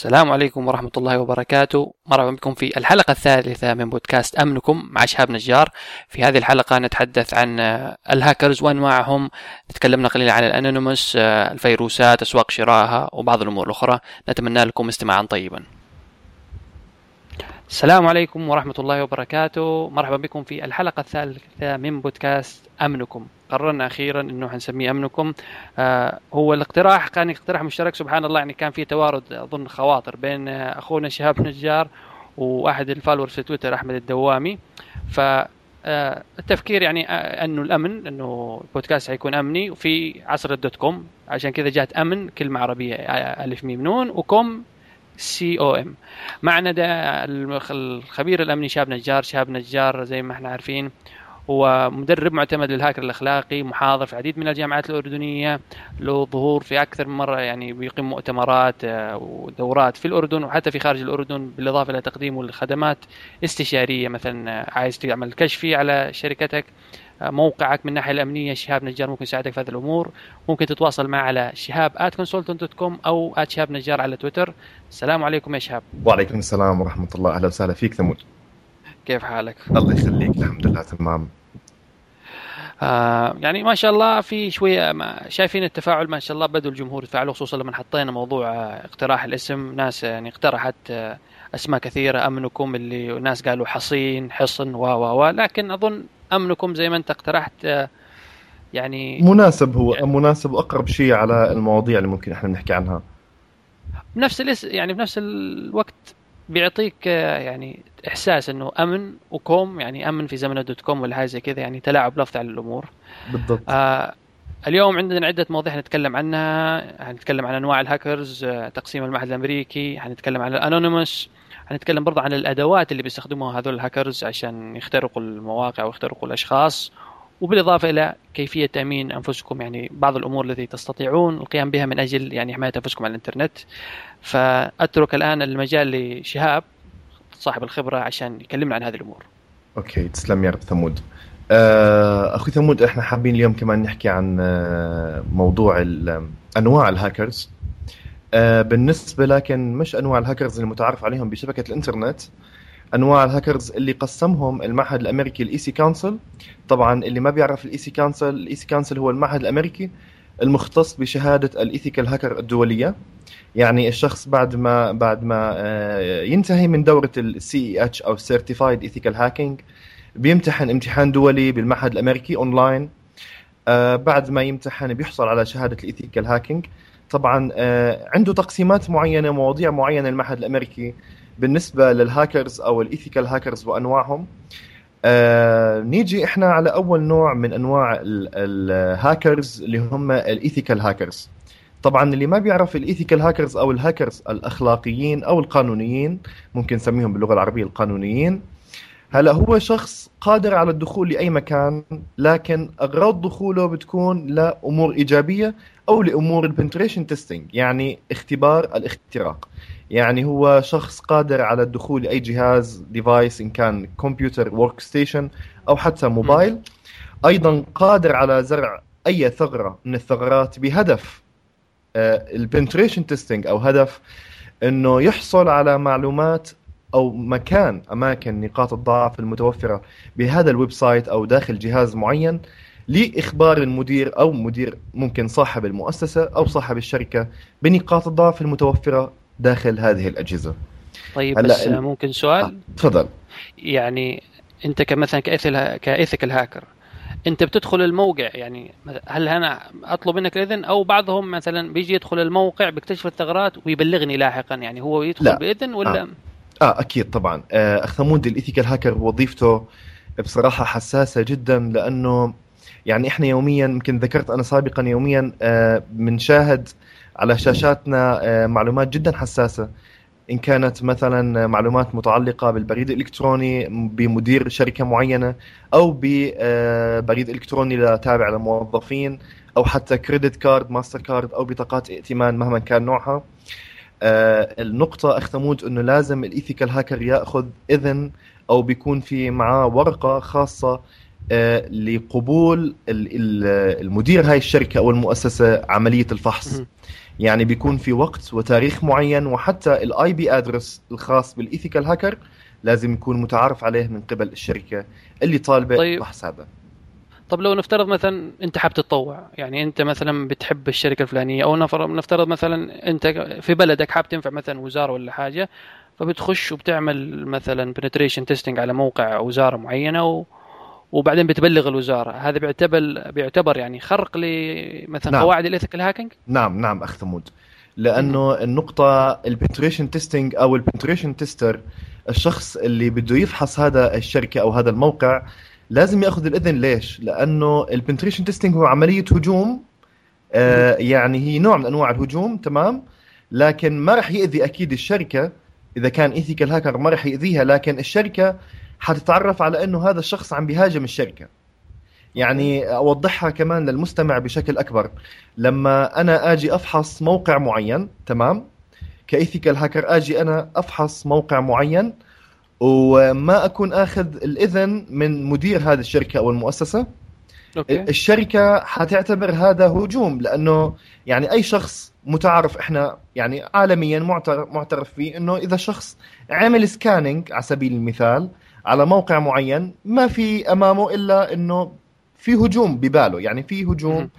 السلام عليكم ورحمة الله وبركاته. مرحبا بكم في الحلقة الثالثة من بودكاست أمنكم مع شهاب نجار. في هذه الحلقة نتحدث عن الهاكرز وأنواعهم تكلمنا قليلا عن الأنونيموس الفيروسات أسواق شرائها وبعض الأمور الأخرى. نتمنى لكم استماعا طيبا. السلام عليكم ورحمة الله وبركاته. مرحبا بكم في الحلقة الثالثة من بودكاست أمنكم. قررنا أخيرا أنه حنسميه أمنكم. آه هو الاقتراح كان اقتراح مشترك سبحان الله يعني كان في توارد أظن خواطر بين أخونا شهاب نجار وأحد ال followers في تويتر أحمد الدوامي. ف آه التفكير يعني آه أنه الأمن أنه البودكاست حيكون أمني وفي عصر ال dot com. عشان كذا جات أمن كلمة عربية ألف ميم نون وكوم c o m معنا ده الخبير الأمني شهاب نجار شهاب نجار زي ما إحنا عارفين. هو مدرب معتمد للهاكر الأخلاقي محاضر في العديد من الجامعات الأردنية له ظهور في أكثر من مرة يعني بيقيم مؤتمرات ودورات في الأردن وحتى في خارج الأردن بالإضافة إلى تقديمه لخدمات استشارية مثلا عايز تعمل كشفي على شركتك موقعك من الناحية الأمنية شهاب نجار ممكن يساعدك في هذه الأمور. ممكن تتواصل معه على شهاب @consultant.com أو @شهاب نجار على تويتر. السلام عليكم يا شهاب. وعليكم السلام ورحمة الله. أهلا وسهلا فيك ثمود. كيف حالك؟ الله يخليك. الحمد لله تمام. آه يعني ما شاء الله في شوية ما شايفين التفاعل ما شاء الله بدوا الجمهور يتفاعلوا خصوصا لما حطينا موضوع آه اقتراح الاسم. ناس يعني اقترحت آه أسماء كثيرة أمنكم اللي ناس قالوا حصين حصن و و و لكن أظن أمنكم زي ما أنت اقترحت يعني مناسب هو يعني مناسب اقرب شيء على المواضيع اللي ممكن إحنا نحكي عنها. بنفس الاس يعني بنفس الوقت بيعطيك يعني إحساس إنه أمن و com يعني أمن في زمن ال dot com ولا حاجة زي كذا يعني تلاعب لفظ على الأمور. بالضبط. آه اليوم عندنا عدة مواضيع حنتكلم عنها حنتكلم عن أنواع الهاكرز تقسيم المعهد الأمريكي حنتكلم عن ال Anonymous حنتكلم برضه عن الأدوات اللي بيستخدموها هذول الهاكرز عشان يخترقوا المواقع ويخترقوا الأشخاص. وبالإضافة إلى كيفية تأمين أنفسكم يعني بعض الأمور التي تستطيعون القيام بها من أجل يعني حماية أنفسكم على الإنترنت. فأترك الآن المجال لشهاب. صاحب الخبرة عشان يكلمنا عن هذه الأمور. okay تسلم يا رب ثمود. أخوي ثمود إحنا حابين اليوم كمان نحكي عن موضوع أنواع الهاكرز آه بالنسبة لكن مش أنواع الهاكرز المتعارف عليهم بشبكة الإنترنت أنواع الهاكرز اللي قسمهم المعهد الأمريكي ال EC-Council طبعا اللي ما بيعرف ال EC-Council ال EC-Council هو المعهد الأمريكي المختص بشهادة ال ethical hacker الدولية يعني الشخص بعد ما بعد ما آه ينتهي من دورة ال CEH أو certified ethical hacking بيمتحن امتحان دولي بالمعهد الأمريكي اونلاين آه بعد ما يمتحن بيحصل على شهادة ال ethical hacking طبعا عنده تقسيمات معينة مواضيع معينة المعهد الأمريكي بالنسبة للهاكرز أو ال ethical hackers وأنواعهم. آه نيجي إحنا على أول نوع من أنواع الهاكرز اللي هم ال ethical hackers طبعا اللي ما بيعرف ال ethical hackers أو الهاكرز الأخلاقيين أو القانونيين ممكن نسميهم باللغة العربية القانونيين هلا هو شخص قادر على الدخول لأي مكان لكن أغراض دخوله بتكون لأمور إيجابية أو لأمور ال penetration testing يعني اختبار الاختراق. يعني هو شخص قادر على الدخول لأي جهاز device إن كان كمبيوتر workstation أو حتى موبايل أيضا قادر على زرع أي ثغرة من الثغرات بهدف ال penetration testing أو هدف إنه يحصل على معلومات أو مكان أماكن نقاط الضعف المتوفرة بهذا ال website أو داخل جهاز معين لإخبار المدير أو مدير ممكن صاحب المؤسسة أو صاحب الشركة بنقاط الضعف المتوفرة داخل هذه الأجهزة. طيب بس ال... ممكن سؤال؟ آه. تفضل. يعني أنت كمثلا ك ethical hacker انت بتدخل الموقع يعني هل أنا اطلب منك الاذن أو بعضهم مثلا بيجي يدخل الموقع بيكتشف الثغرات ويبلغني لاحقا يعني هو يدخل لا. بإذن ولا آه. آه أكيد طبعا آه أخ ثمود ال ethical hacker وظيفته بصراحة حساسة جدا لأنه يعني إحنا يوميا يمكن ذكرت أنا سابقا يوميا آه بنشاهد على شاشاتنا آه معلومات جدا حساسة إن كانت مثلا معلومات متعلقة بالبريد الإلكتروني بمدير شركة معينة أو ببريد إلكتروني تابع للموظفين أو حتى credit card ماستر كارد أو بطاقات ائتمان مهما كان نوعها. آه النقطة أخ ثمود أنه لازم ال ethical hacker يأخذ إذن أو بيكون في معاه ورقة خاصة آه، لقبول المدير هاي الشركة أو المؤسسه عملية الفحص. يعني بيكون في وقت وتاريخ معين وحتى ال IP address الخاص بال ethical hacker لازم يكون متعارف عليه من قبل الشركة اللي طالبة طيب. هذا طب لو نفترض مثلا أنت حاب تتطوع يعني أنت مثلا بتحب الشركة الفلانية أو نفترض مثلا أنت في بلدك حاب تنفع مثلا وزارة ولا حاجة فبتخش وبتعمل مثلا penetration testing على موقع وزارة معينة و... وبعدين بتبلغ الوزارة. هذا بيعتبر بيعتبر يعني خرق لمثلا نعم. قواعد ال ethical hacking نعم نعم أخ ثمود. لأنه النقطة ال penetration testing أو ال penetration tester الشخص اللي بده يفحص هذا الشركة أو هذا الموقع لازم يأخذ الإذن. ليش؟ لأنه ال penetration testing هو عملية هجوم آه يعني هي نوع من أنواع الهجوم تمام؟ لكن ما راح يأذي أكيد الشركة. إذا كان ethical hacker ما راح يأذيها لكن الشركة حتتعرف على أنه هذا الشخص عم بيهاجم الشركة. يعني أوضحها كمان للمستمع بشكل أكبر. لما أنا آجي أفحص موقع معين تمام؟ ك ethical hacker آجي أنا أفحص موقع معين وما أكون آخذ الإذن من مدير هذه الشركة أو المؤسسة okay. الشركة حتعتبر هذا هجوم لأنه يعني أي شخص متعارف إحنا يعني عالميا معترف فيه إنه إذا شخص عمل scanning على سبيل المثال على موقع معين ما في أمامه إلا إنه في هجوم بباله. يعني في هجوم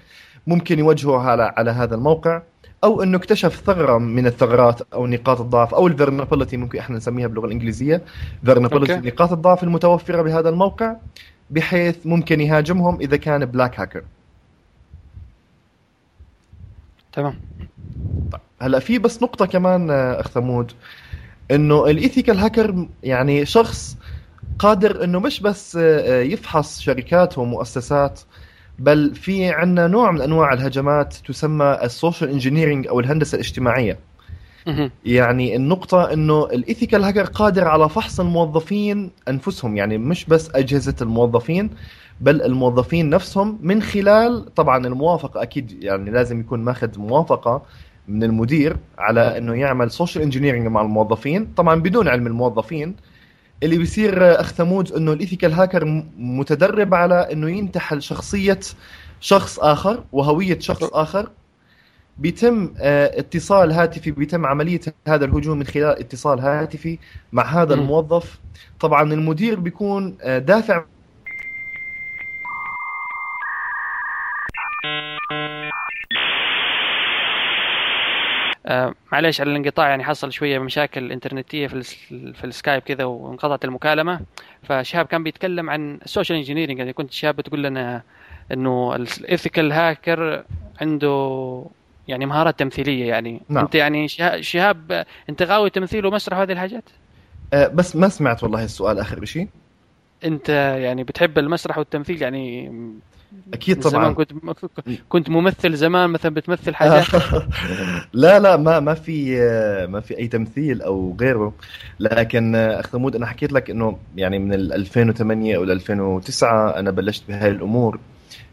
ممكن يوجهه على على هذا الموقع أو إنه اكتشف ثغرة من الثغرات أو نقاط الضعف أو ال vulnerability ممكن إحنا نسميها باللغة الإنجليزية vulnerability نقاط الضعف المتوفرة بهذا الموقع بحيث ممكن يهاجمهم إذا كان black hacker تمام. طيب هلأ في بس نقطة كمان آه، أخ ثمود إنه ال ethical hacker يعني شخص قادر إنه مش بس آه، آه، يفحص شركات ومؤسسات بل في عندنا نوع من أنواع الهجمات تسمى ال social engineering أو الهندسة الاجتماعية. يعني النقطة إنه ال ethical hacker قادر على فحص الموظفين أنفسهم يعني مش بس أجهزة الموظفين بل الموظفين نفسهم من خلال طبعا الموافقة أكيد يعني لازم يكون ماخذ موافقة من المدير على إنه يعمل social engineering مع الموظفين طبعا بدون علم الموظفين اللي بيصير أخ ثمود إنه ال ethical hacker متدرب على إنه ينتحل شخصية شخص آخر وهوية شخص آخر. بيتم آه، اتصال هاتفي بيتم عملية هذا الهجوم من خلال اتصال هاتفي مع هذا الموظف. طبعا المدير بيكون آه، دافع معليش على الانقطاع يعني حصل شوية مشاكل إنترنتية في في السكايب كذا وانقطعت المكالمة فشهاب كان بيتكلم عن ال social engineering يعني كنت شهاب بتقول لنا إنه ال ethical hacker عنده يعني مهارات تمثيلية يعني نعم. أنت يعني شهاب أنت غاوي تمثيل ومسرح وهذه الحاجات؟ أه بس ما سمعت والله السؤال اخر شيء أنت يعني بتحب المسرح والتمثيل يعني أكيد طبعا زمان كنت كنت ممثل زمان مثلا بتمثل حاجات؟ لا لا ما ما في ما في أي تمثيل أو غيره. لكن أخ ثمود أنا حكيت لك إنه يعني من 2008 أو 2009 أنا بلشت بهاي الأمور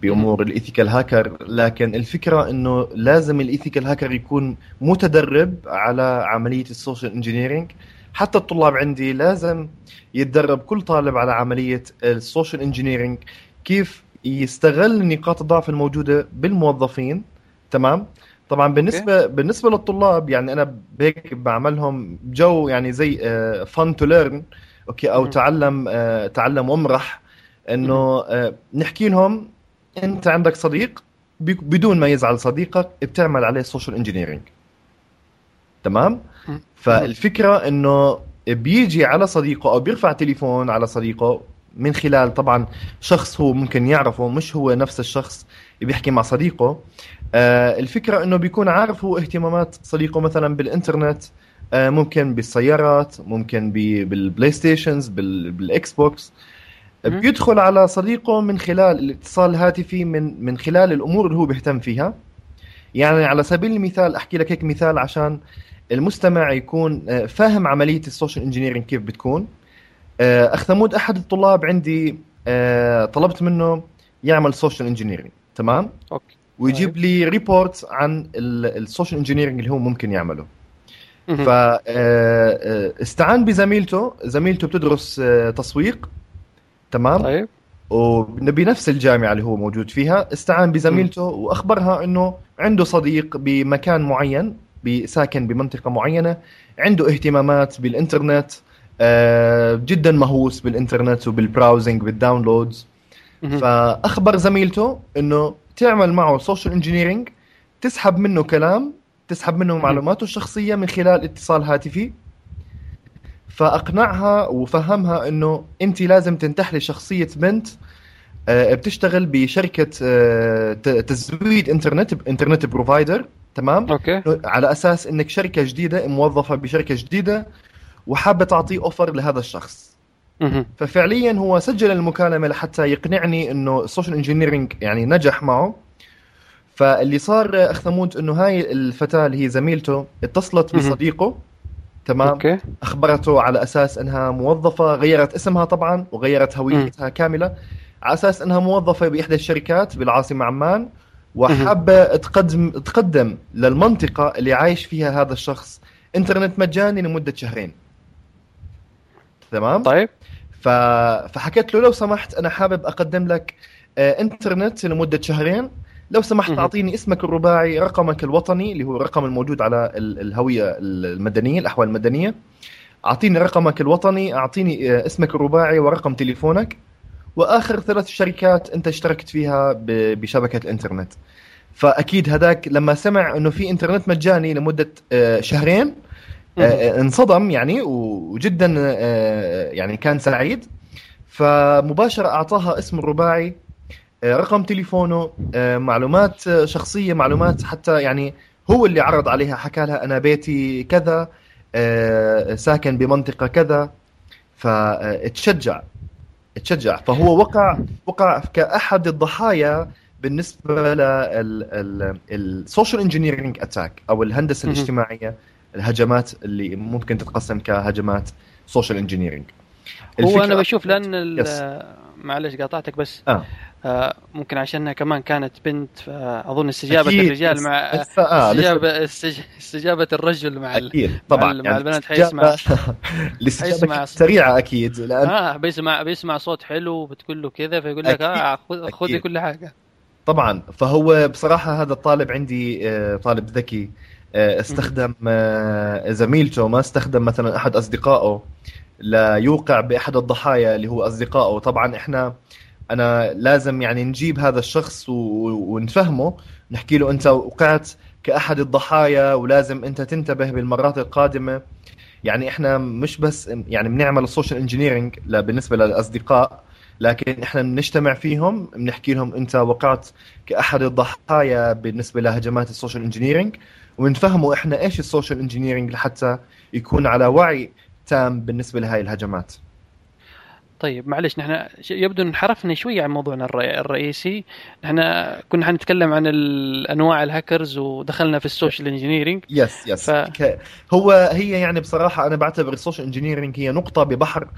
بأمور ال ethical hacker. لكن الفكرة إنه لازم ال ethical hacker يكون متدرب على عملية ال social engineering حتى الطلاب عندي لازم يتدرب كل طالب على عملية ال social engineering كيف يستغل نقاط الضعف الموجودة بالموظفين تمام طبعا بالنسبة okay. بالنسبة للطلاب يعني أنا هيك بعملهم جو يعني زي fun to learn okay أو mm. تعلم uh, تعلم وامرح إنه uh, نحكي لهم أنت عندك صديق بدون ما يزعل صديقك بتعمل عليه social engineering تمام mm. فالفكرة إنه بيجي على صديقه أو بيرفع تليفون على صديقه من خلال طبعا شخص هو ممكن يعرفه مش هو نفس الشخص بيحكي مع صديقه. آه الفكرة إنه بيكون عارف هو اهتمامات صديقه مثلا بالإنترنت آه ممكن بالسيارات ممكن بال PlayStations بال Xbox بيدخل على صديقه من خلال الاتصال الهاتفي من من خلال الأمور اللي هو بيهتم فيها. يعني على سبيل المثال أحكي لك هيك مثال عشان المستمع يكون آه، فاهم عملية ال social engineering كيف بتكون. أخ ثمود أحد الطلاب عندي آه، طلبت منه يعمل social engineering تمام؟ okay. ويجيب طيب. لي report عن ال social engineering اللي هو ممكن يعمله. فاستعان آه، بزميلته زميلته بتدرس تسويق تمام؟ طيب. وبنفس الجامعة اللي هو موجود فيها استعان بزميلته وأخبرها إنه عنده صديق بمكان معين ساكن بمنطقة معينة عنده اهتمامات بالإنترنت آه، جدا مهووس بالإنترنت وبال browsing بال downloads فأخبر زميلته إنه تعمل معه social engineering تسحب منه كلام تسحب منه معلوماته الشخصية من خلال اتصال هاتفي. فأقنعها وفهمها إنه انت لازم تنتحلي شخصية بنت آه، بتشتغل بشركة آه، تزويد إنترنت internet provider تمام؟ okay. على أساس إنك شركة جديدة موظفة بشركة جديدة وحابة تعطيه offer لهذا الشخص. ففعليا هو سجل المكالمة لحتى يقنعني إنه ال social engineering يعني نجح معه. فاللي صار اخ ثمود إنه هاي الفتاة اللي هي زميلته اتصلت بصديقه. تمام؟ okay. أخبرته على أساس إنها موظفة غيرت اسمها طبعا وغيرت هويتها كاملة. على أساس إنها موظفة بإحدى الشركات بالعاصمة عمان. وحابة تقدم تقدم للمنطقة اللي عايش فيها هذا الشخص. إنترنت مجاني لمدة شهرين. تمام؟ طيب. ف... فحكيت له لو سمحت أنا حابب أقدم لك آه، انترنت لمدة شهرين. لو سمحت أعطيني اسمك الرباعي رقمك الوطني اللي هو الرقم الموجود على الهوية المدنية الأحوال المدنية. أعطيني رقمك الوطني أعطيني آه، اسمك الرباعي ورقم تليفونك. وآخر ثلاث شركات أنت اشتركت فيها بشبكة الإنترنت. فأكيد هذاك لما سمع إنه في إنترنت مجاني لمدة آه، شهرين آه، انصدم يعني وجدا يعني كان سعيد. فمباشرة أعطاها اسم الرباعي آه، رقم تليفونه آه، معلومات آه، شخصية معلومات حتى يعني هو اللي عرض عليها حكى لها أنا بيتي كذا ساكن بمنطقة كذا. فتشجع تشجع فهو وقع وقع كأحد الضحايا بالنسبة لل social engineering attack أو الهندسة الاجتماعية. الهجمات اللي ممكن تتقسم كهجمات social engineering هو أنا بشوف لأن معلش قاطعتك بس آه. آه ممكن عشانها كمان كانت بنت فأظن استجابة أكيد. الرجال مع آه استجابه استجابة الرجل مع أكيد طبعا. مع, يعني البنات حيسمع حيسمع سريعة أكيد لأن... آه بيسمع بيسمع صوت حلو بتقول له كذا فيقول لك آه خذ خذي كل حاجة. طبعا. فهو بصراحة هذا الطالب عندي آه، طالب ذكي. استخدم آه، زميلته ما استخدم مثلا أحد أصدقائه ليوقع بأحد الضحايا اللي هو أصدقائه طبعا إحنا أنا لازم يعني نجيب هذا الشخص. ونفهمه نحكي له أنت وقعت كأحد الضحايا ولازم أنت تنتبه بالمرات القادمة يعني إحنا مش بس يعني بنعمل ال social engineering بالنسبة للأصدقاء لكن إحنا بنجتمع فيهم بنحكي لهم أنت وقعت كأحد الضحايا بالنسبة لهجمات ال social engineering ونفهموا إحنا إيش ال social engineering لحتى يكون على وعي تام بالنسبة لهي الهجمات. طيب معلش نحن يبدو انحرفنا شوي عن موضوعنا الرئيسي. نحن كنا حنتكلم عن انواع الهاكرز ودخلنا في ال social engineering yes yes ف... هو هي يعني بصراحة أنا بعتبر ال social engineering هي نقطة ببحر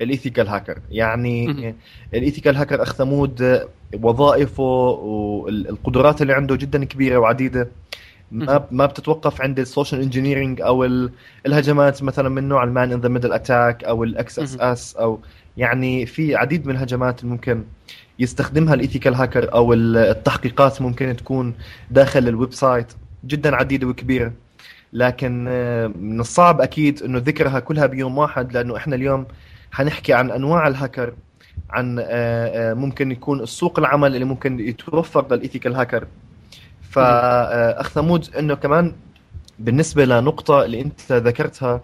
ال ethical hacker يعني ال ethical hacker أخ ثمود وظائفه والقدرات اللي عنده جدا كبيرة وعديدة. ما ما بتتوقف عند ال social engineering أو الهجمات مثلا من نوع ال man in the middle attack أو ال XSS أو يعني في عديد من الهجمات ممكن يستخدمها ال ethical hacker أو التحقيقات ممكن تكون داخل ال website جدا عديده وكبيره لكن آه، من الصعب أكيد إنه ذكرها كلها بيوم واحد لأنه إحنا اليوم حنحكي عن أنواع الهاكر عن آه، آه، ممكن يكون السوق العمل اللي ممكن يتوفر لل ethical hacker فأخ ثمود إنه كمان بالنسبة لنقطة اللي أنت ذكرتها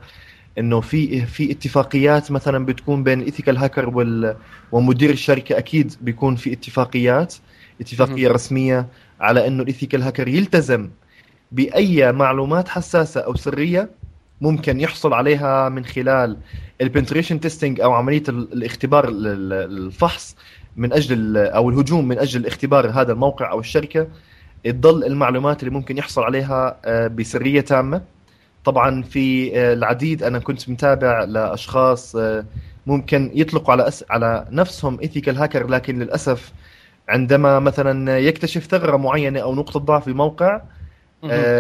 إنه في في اتفاقيات مثلا بتكون بين ال ethical hacker وال ومدير الشركة أكيد بيكون في اتفاقيات اتفاقية رسمية على إنه ال ethical hacker يلتزم بأي معلومات حساسة أو سرية ممكن يحصل عليها من خلال ال penetration testing أو عملية الاختبار الفحص من أجل أو الهجوم من أجل اختبار هذا الموقع أو الشركة. تضل المعلومات اللي ممكن يحصل عليها آه، بسرية تامة. طبعا في آه، العديد أنا كنت متابع لأشخاص آه، ممكن يطلقوا على أس... على نفسهم ethical hacker لكن للأسف عندما مثلا يكتشف ثغرة معينة أو نقطة ضعف في موقع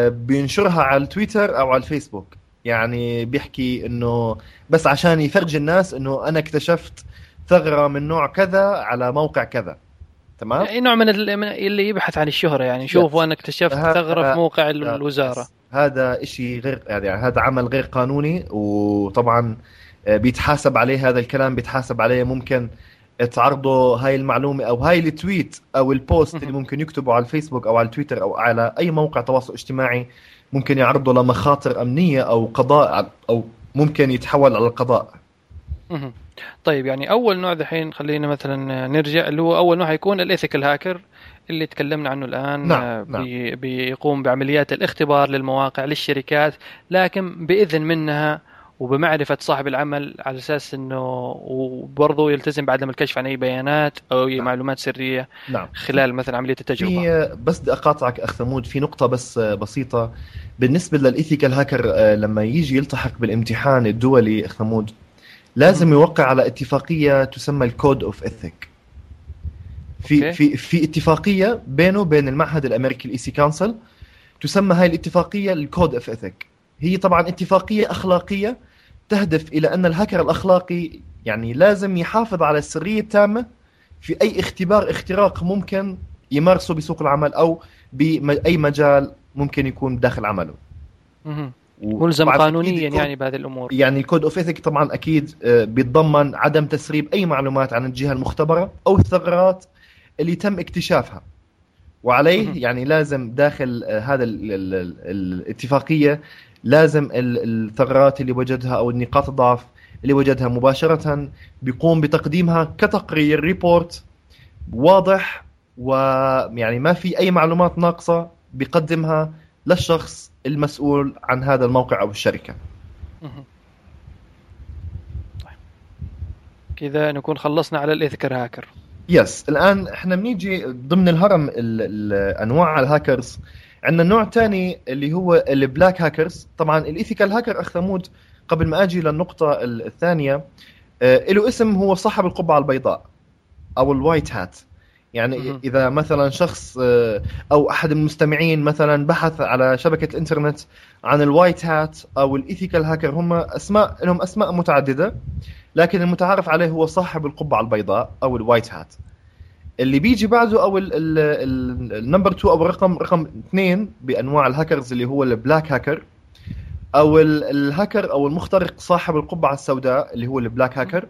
بينشرها على التويتر أو على الفيسبوك. يعني بيحكي إنه بس عشان يفرج الناس إنه أنا اكتشفت ثغرة من نوع كذا على موقع كذا. تمام؟ يعني نوع من اللي يبحث عن الشهرة يعني شوف وأنا اكتشفت ثغره في موقع الوزارة. هذا شيء غير يعني هذا عمل غير قانوني وطبعا آه، بيتحاسب عليه هذا الكلام بيتحاسب عليه ممكن تعرضوا هاي المعلومة أو هاي ال tweet أو ال post اللي ممكن يكتبوا على الفيسبوك أو على التويتر أو على أي موقع تواصل اجتماعي ممكن يعرضوا لمخاطر أمنية أو قضاء أو ممكن يتحول على القضاء. طيب يعني أول نوع دحين خلينا مثلا نرجع اللي هو أول نوع حيكون ال ethical hacker اللي تكلمنا عنه الآن نعم. آه، نعم. بي بيقوم بعمليات الاختبار للمواقع للشركات لكن بإذن منها وبمعرفة صاحب العمل على أساس أنه وبرضه يلتزم بعدم الكشف عن أي بيانات أو أي نعم. معلومات سرية نعم. خلال مثلا عملية التجربة في بس بدي أقاطعك أخ ثمود في نقطة بس بسيطة بالنسبة لل ethical hacker آه، لما يجي يلتحق بالامتحان الدولي أخ ثمود لازم يوقع على اتفاقية تسمى ال code of ethic في في في اتفاقية بينه وبين المعهد الأمريكي ال EC-Council تسمى هاي الاتفاقية ال code of ethic هي طبعا اتفاقية أخلاقية تهدف إلى أن الهاكر الأخلاقي يعني لازم يحافظ على السرية التامة في أي اختبار اختراق ممكن يمارسه بسوق العمل أو بأي مجال ممكن يكون داخل عمله. ملزم قانونيا يعني بهذه الأمور. يعني ال code of ethic طبعا أكيد آه، بيتضمن عدم تسريب أي معلومات عن الجهة المختبرة أو الثغرات اللي تم اكتشافها. وعليه يعني لازم داخل آه، هذا الاتفاقية لازم الثغرات اللي وجدها أو النقاط الضعف اللي وجدها مباشرة بيقوم بتقديمها كتقرير ريبورت واضح ويعني ما في أي معلومات ناقصة بيقدمها للشخص المسؤول عن هذا الموقع أو الشركة. طيب. كذا نكون خلصنا على ال ethical hacker. yes الآن إحنا بنيجي ضمن الهرم انواع الهاكرز عندنا النوع الثاني اللي هو ال black hackers طبعا ال ethical hacker أخ ثمود قبل ما أجي للنقطة الثانية آه، له اسم هو صاحب القبعة البيضاء أو ال white hat يعني إذا مثلا شخص آه، أو أحد المستمعين مثلا بحث على شبكة الانترنت عن ال white hat أو ال ethical hacker هم أسماء لهم أسماء متعددة لكن المتعارف عليه هو صاحب القبعة البيضاء أو ال white hat اللي بيجي بعده أو ال number 2 أو الرقم رقم 2 بأنواع الهاكرز اللي هو ال black hacker أو الهاكر أو المخترق صاحب القبعة السوداء اللي هو ال black hacker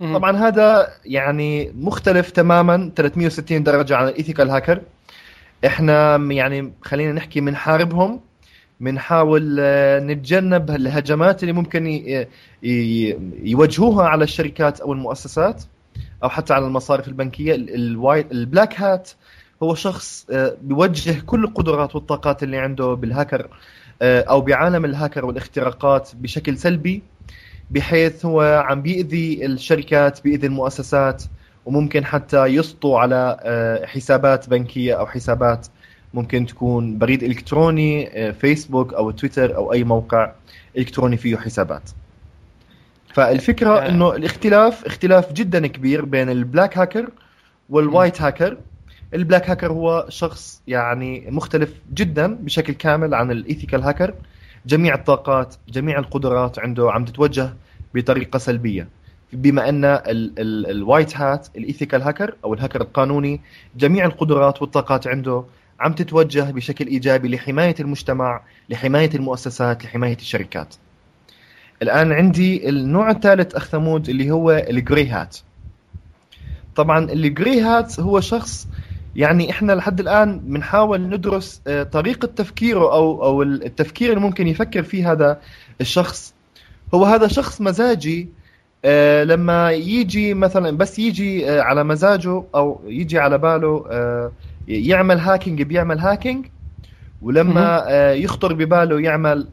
طبعا هذا يعني مختلف تماما 360 درجة عن ال ethical hacker. إحنا يعني خلينا نحكي بنحاربهم بنحاول آه، نتجنب الهجمات اللي ممكن يوجهوها على الشركات أو المؤسسات أو حتى على المصارف البنكية. ال white ال black hat هو شخص آه، بيوجه كل القدرات والطاقات اللي عنده بالهاكر آه، أو بعالم الهاكر والاختراقات بشكل سلبي. بحيث هو عم بيأذي الشركات بيأذي المؤسسات وممكن حتى يسطو على آه، حسابات بنكية أو حسابات ممكن تكون بريد إلكتروني فيسبوك أو تويتر أو أي موقع إلكتروني فيه حسابات. فالفكرة آه. إنه الاختلاف اختلاف جدا كبير بين ال black hacker وال white hacker. ال black hacker هو شخص يعني مختلف جدا بشكل كامل عن ال ethical hacker. جميع الطاقات جميع القدرات عنده عم تتوجه بطريقة سلبية. بما أن ال white hat ال ethical hacker أو الهاكر القانوني جميع القدرات والطاقات عنده عم تتوجه بشكل إيجابي لحماية المجتمع لحماية المؤسسات لحماية الشركات. الآن عندي النوع الثالث أخ ثمود اللي هو ال grey hat طبعا ال grey hat هو شخص يعني إحنا لحد الآن بنحاول ندرس آه، طريقة تفكيره أو أو التفكير اللي ممكن يفكر فيه هذا الشخص. هو هذا شخص مزاجي آه، لما يجي مثلا بس يجي آه، على مزاجه أو يجي على باله يعمل hacking بيعمل hacking ولما يخطر بباله يعمل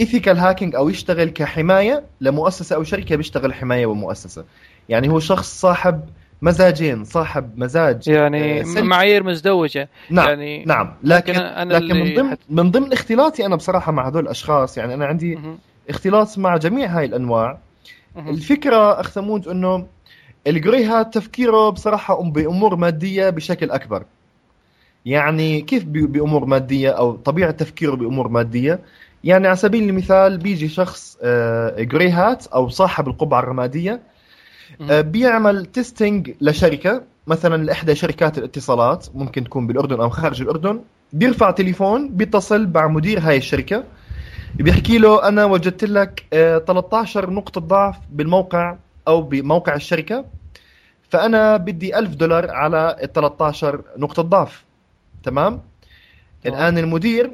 ethical hacking أو يشتغل كحماية لمؤسسه أو شركة بيشتغل حماية لمؤسسة. يعني هو شخص صاحب مزاجين صاحب مزاج يعني آه معايير مزدوجة. نعم يعني نعم. لكن أنا لكن من ضمن حت... من ضمن اختلاطي أنا بصراحة مع هذول الأشخاص يعني أنا عندي م- اختلاط مع جميع هاي الأنواع. م- الفكرة اخ ثمود إنه ال grey hat تفكيره بصراحة بأمور مادية بشكل أكبر. يعني كيف بأمور مادية أو طبيعة تفكيره بأمور مادية؟ يعني على سبيل المثال بيجي شخص grey آه، hat أو صاحب القبعة الرمادية بيعمل testing لشركة. مثلا لإحدى شركات الاتصالات ممكن تكون بالأردن أو خارج الأردن. بيرفع تليفون بيتصل مع مدير هاي الشركة. بيحكي له أنا وجدت لك 13 نقطة ضعف بالموقع أو بموقع الشركة. فأنا بدي 1000 دولار على ال 13 نقطة ضعف. تمام؟ الآن المدير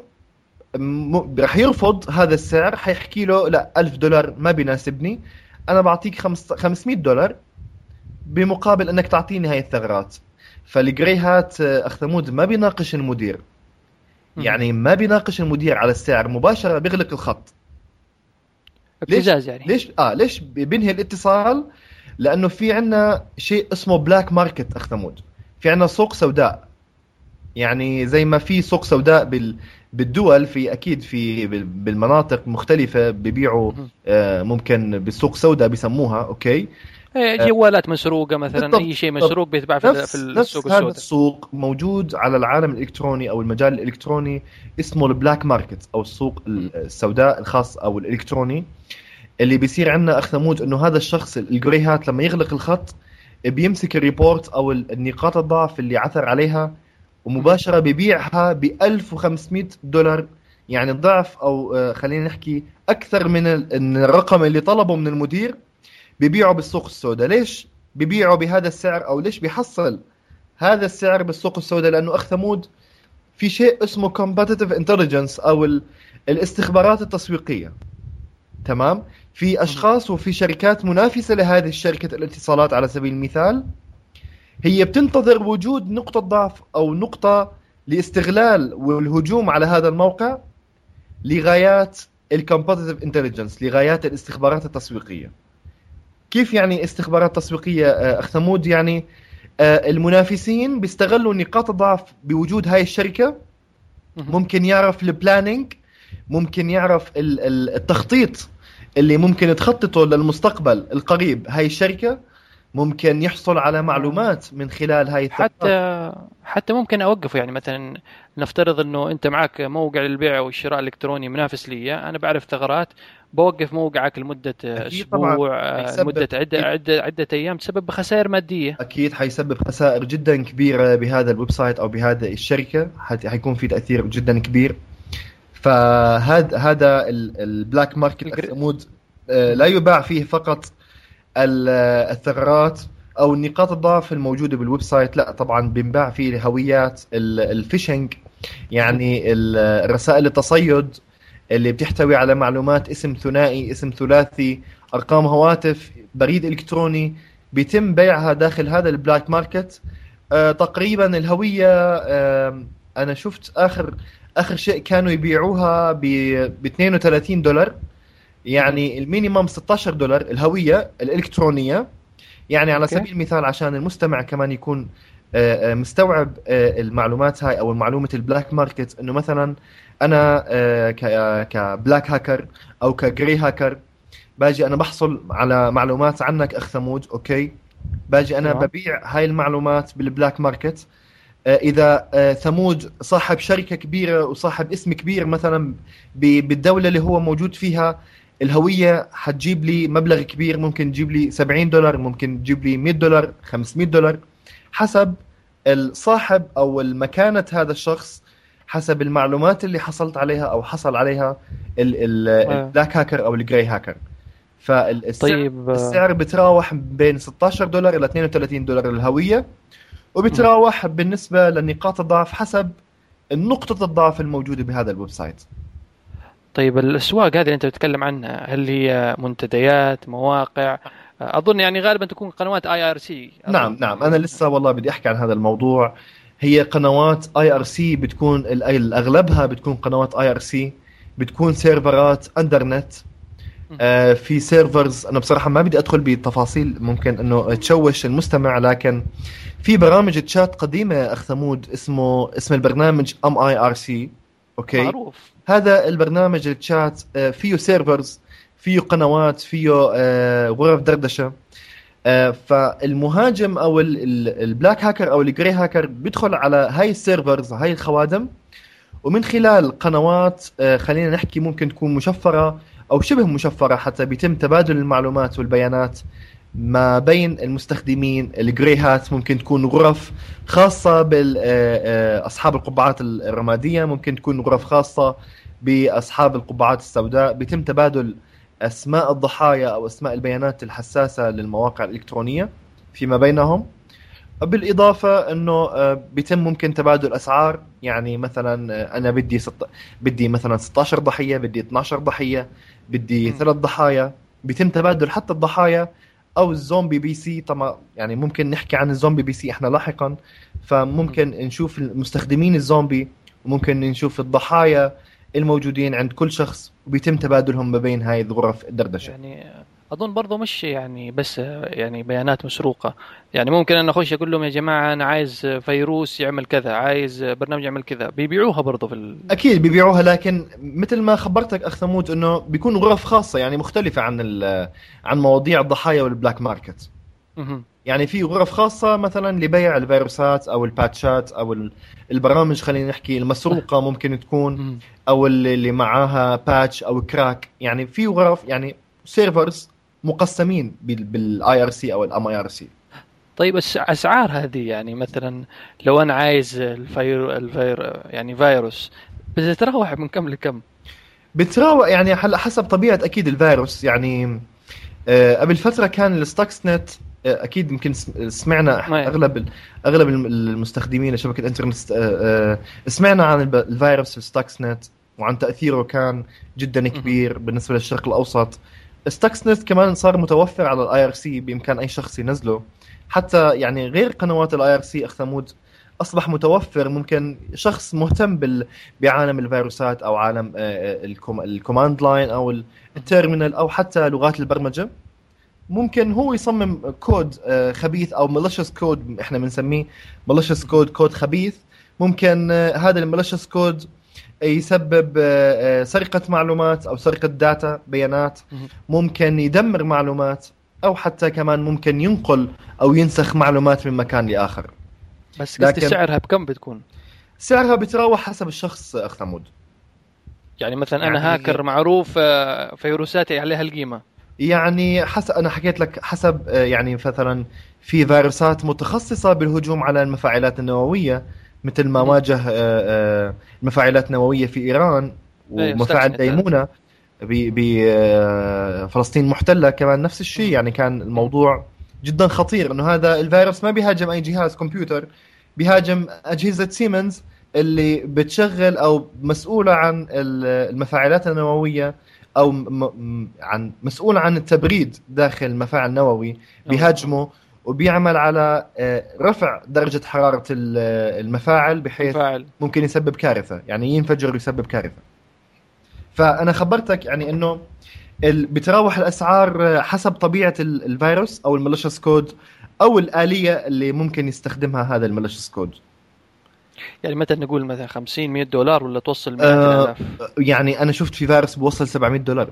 راح يرفض هذا السعر حيحكي له لا 1000 دولار ما بيناسبني. أنا بعطيك 500 دولار بمقابل أنك تعطيني هاي الثغرات. فال grey hat أخ ثمود ما بيناقش المدير. يعني ما بيناقش المدير على السعر مباشرة بيغلق الخط. ابتزاز يعني. ليش؟ آه ليش بينهي الاتصال؟ لأنه في عندنا شيء اسمه black market أخ ثمود. في عندنا سوق سوداء. يعني زي ما في سوق سوداء بال بالدول في أكيد في بالمناطق مختلفة ببيعوا آه ممكن بالسوق سوداء بيسموها أوكي؟ إيه، جوالات مسروقة مثلا بالضبط. أي شيء مسروق بيتباع في, في السوق السوداء. هذا السوق موجود على العالم الإلكتروني أو المجال الإلكتروني اسمه ال black market أو السوق السوداء الخاص أو الإلكتروني. اللي بيصير عندنا أخ ثمود إنه هذا الشخص ال grey hat لما يغلق الخط بيمسك ال report أو النقاط الضعف اللي عثر عليها ومباشرة ببيعها ب 1500 دولار. يعني ضعف أو آه، خلينا نحكي أكثر من الرقم اللي طلبه من المدير ببيعه بالسوق السوداء. ليش ببيعه بهذا السعر أو ليش بيحصل هذا السعر بالسوق السوداء؟ لأنه أخ ثمود في شيء اسمه competitive intelligence أو الاستخبارات التسويقية. تمام؟ في أشخاص وفي شركات منافسة لهذه الشركة الاتصالات على سبيل المثال. هي بتنتظر وجود نقطة ضعف أو نقطة لاستغلال والهجوم على هذا الموقع لغايات ال competitive intelligence لغايات الاستخبارات التسويقية. كيف يعني استخبارات تسويقية آه، أخ ثمود؟ يعني آه، المنافسين بيستغلوا نقاط الضعف بوجود هاي الشركة. ممكن يعرف ال planning ممكن يعرف التخطيط اللي ممكن تخططه للمستقبل القريب هاي الشركة. ممكن يحصل على معلومات من خلال هاي. حتى حتى ممكن أوقفه. يعني مثلا نفترض إنه أنت معك موقع للبيع والشراء الإلكتروني منافس لي أنا بعرف ثغرات بوقف موقعك لمدة أسبوع لمده عده عده عدة أيام تسبب خسائر مادية. أكيد حيسبب خسائر جدا كبيرة بهذا ال website أو بهذا الشركة. حيكون في تأثير جدا كبير. فهذا هذا ال black market أخ ثمود آه، لا يباع فيه فقط الثغرات أو نقاط الضعف الموجودة بال website لا طبعا بينباع فيه هويات ال phishing يعني الرسائل التصيد اللي بتحتوي على معلومات اسم ثنائي اسم ثلاثي أرقام هواتف بريد إلكتروني. بيتم بيعها داخل هذا ال black market. آه تقريبا الهوية آه أنا شفت اخر آخر شيء كانوا يبيعوها ب 32 دولار. يعني ال minimum 16 دولار الهوية الإلكترونية. يعني على سبيل المثال عشان المستمع كمان يكون آه، آه، مستوعب آه، المعلومات هاي أو معلومه ال black market إنه مثلا أنا ك black hacker أو ك grey hacker باجي أنا بحصل على معلومات عنك أخ ثمود okay؟ باجي أنا ببيع هاي المعلومات بال black market إذا ثمود صاحب شركة كبيرة وصاحب اسم كبير مثلا بالدولة اللي هو موجود فيها الهوية حتجيب لي مبلغ كبير ممكن تجيب لي 70 دولار ممكن تجيب لي 100 دولار 500 دولار حسب الصاحب أو المكانة هذا الشخص حسب المعلومات اللي حصلت عليها أو حصل عليها البلاك هاكر أو الجراي هاكر فالسعر طيب السعر بتراوح بين 16 دولار إلى 32 دولار للهوية وبتراوح بالنسبة لنقاط الضعف حسب نقطة الضعف الموجودة بهذا ال website. طيب الأسواق هذه اللي أنت بتتكلم عنها هل هي منتديات مواقع؟ أظن يعني غالبا تكون قنوات IRC نعم نعم. أنا لسه والله بدي أحكي عن هذا الموضوع. هي قنوات IRC بتكون أغلبها بتكون قنوات IRC بتكون سيرفرات undernet آه في servers أنا بصراحة ما بدي أدخل بتفاصيل ممكن إنه تشوش المستمع لكن في برامج تشات قديمة أخ ثمود اسمه اسم البرنامج mIRC okay. معروف. هذا البرنامج التشات آه، فيه servers فيه قنوات فيه آه، غرف دردشة. آه، فالمهاجم أو ال black hacker أو ال grey hacker بيدخل على هاي السيرفرز هاي الخوادم. ومن خلال قنوات خلينا نحكي ممكن تكون مشفرة أو شبه مشفرة حتى بيتم تبادل المعلومات والبيانات. ما بين المستخدمين الجريهات ممكن تكون غرف خاصة بأصحاب القبعات الرمادية ممكن تكون غرف خاصة بأصحاب القبعات السوداء. بيتم تبادل أسماء الضحايا أو أسماء البيانات الحساسة للمواقع الإلكترونية فيما بينهم. بالإضافة إنه آه، بيتم ممكن تبادل أسعار. يعني مثلا آه، أنا بدي ست... بدي مثلا 16 ضحية بدي 12 ضحية بدي ثلاث ضحايا. بيتم تبادل حتى الضحايا أو ال zombie PC. طبعا يعني ممكن نحكي عن ال zombie PC إحنا لاحقا. فممكن نشوف المستخدمين الزومبي وممكن نشوف الضحايا الموجودين عند كل شخص وبيتم تبادلهم ما بين هاي الغرف الدردشة. يعني أظن برضه مش يعني بس يعني بيانات مسروقة. يعني ممكن أنا أخش أقول لهم يا جماعة أنا عايز فيروس يعمل كذا عايز برنامج يعمل كذا. بيبيعوها برضه في ال... أكيد بيبيعوها لكن مثل ما خبرتك أخ ثمود إنه بيكون غرف خاصة يعني مختلفة عن عن مواضيع الضحايا وال black market. يعني في غرف خاصة مثلا لبيع الفيروسات أو ال patchات أو البرامج خلينا نحكي المسروقة ممكن تكون أو اللي معاها patch أو crack يعني في غرف يعني servers مقسمين بال IRC أو ال mIRC طيب أسعار هذه يعني مثلا لو أنا عايز الفير الفير يعني فيروس بتتراوح من كم لكم؟ بتراوح يعني حسب طبيعة أكيد الفيروس. يعني آه، قبل فترة كان ال Stuxnet آه، أكيد يمكن سمعنا إحنا أغلب أغلب المستخدمين لشبكة الانترنت آه، سمعنا عن الفيروس Stuxnet وعن تأثيره كان جدا كبير بالنسبة للشرق الأوسط. Stux كمان صار متوفر على ال IRC بإمكان أي شخص ينزله. حتى يعني غير قنوات ال IRC أخ ثمود أصبح متوفر ممكن شخص مهتم بال... بعالم الفيروسات أو عالم آه، ال com... ال command line أو ال terminal أو حتى لغات البرمجة. ممكن هو يصمم كود آه، خبيث أو malicious code إحنا بنسميه malicious code كود خبيث. ممكن آه، هذا ال malicious code يسبب آه، آه، سرقة معلومات أو سرقة data بيانات. ممكن يدمر معلومات أو حتى كمان ممكن ينقل أو ينسخ معلومات من مكان لآخر. بس لكن سعرها بكم بتكون؟ سعرها بتراوح حسب الشخص أخ ثمود. يعني مثلا أنا يعني هاكر معروف آه، فيروساتي عليها القيمة. يعني حسب أنا حكيت لك حسب يعني مثلا في فيروسات متخصصة بالهجوم على المفاعلات النووية. مثل ما واجه آه، آه، مفاعلات نووية في إيران إيه، ومفاعل ديمونة بفلسطين آه، محتلة كمان نفس الشيء. يعني كان الموضوع جدا خطير إنه هذا الفيروس ما بيهاجم أي جهاز كمبيوتر بيهاجم أجهزة سيمنز اللي بتشغل أو مسؤولة عن المفاعلات النووية أو عن مسؤول عن التبريد داخل المفاعل النووي بيهاجمه وبيعمل على آه، رفع درجة حرارة آه، المفاعل بحيث مفاعل. ممكن يسبب كارثة يعني ينفجر ويسبب كارثة. فأنا خبرتك يعني أنه بتراوح الأسعار آه، حسب طبيعة الفيروس أو ال malicious code أو الآلية اللي ممكن يستخدمها هذا ال malicious code. يعني متى نقول مثلا 50 100 دولار ولا توصل 100 آه يعني أنا شفت في فيروس بوصل 700 دولار.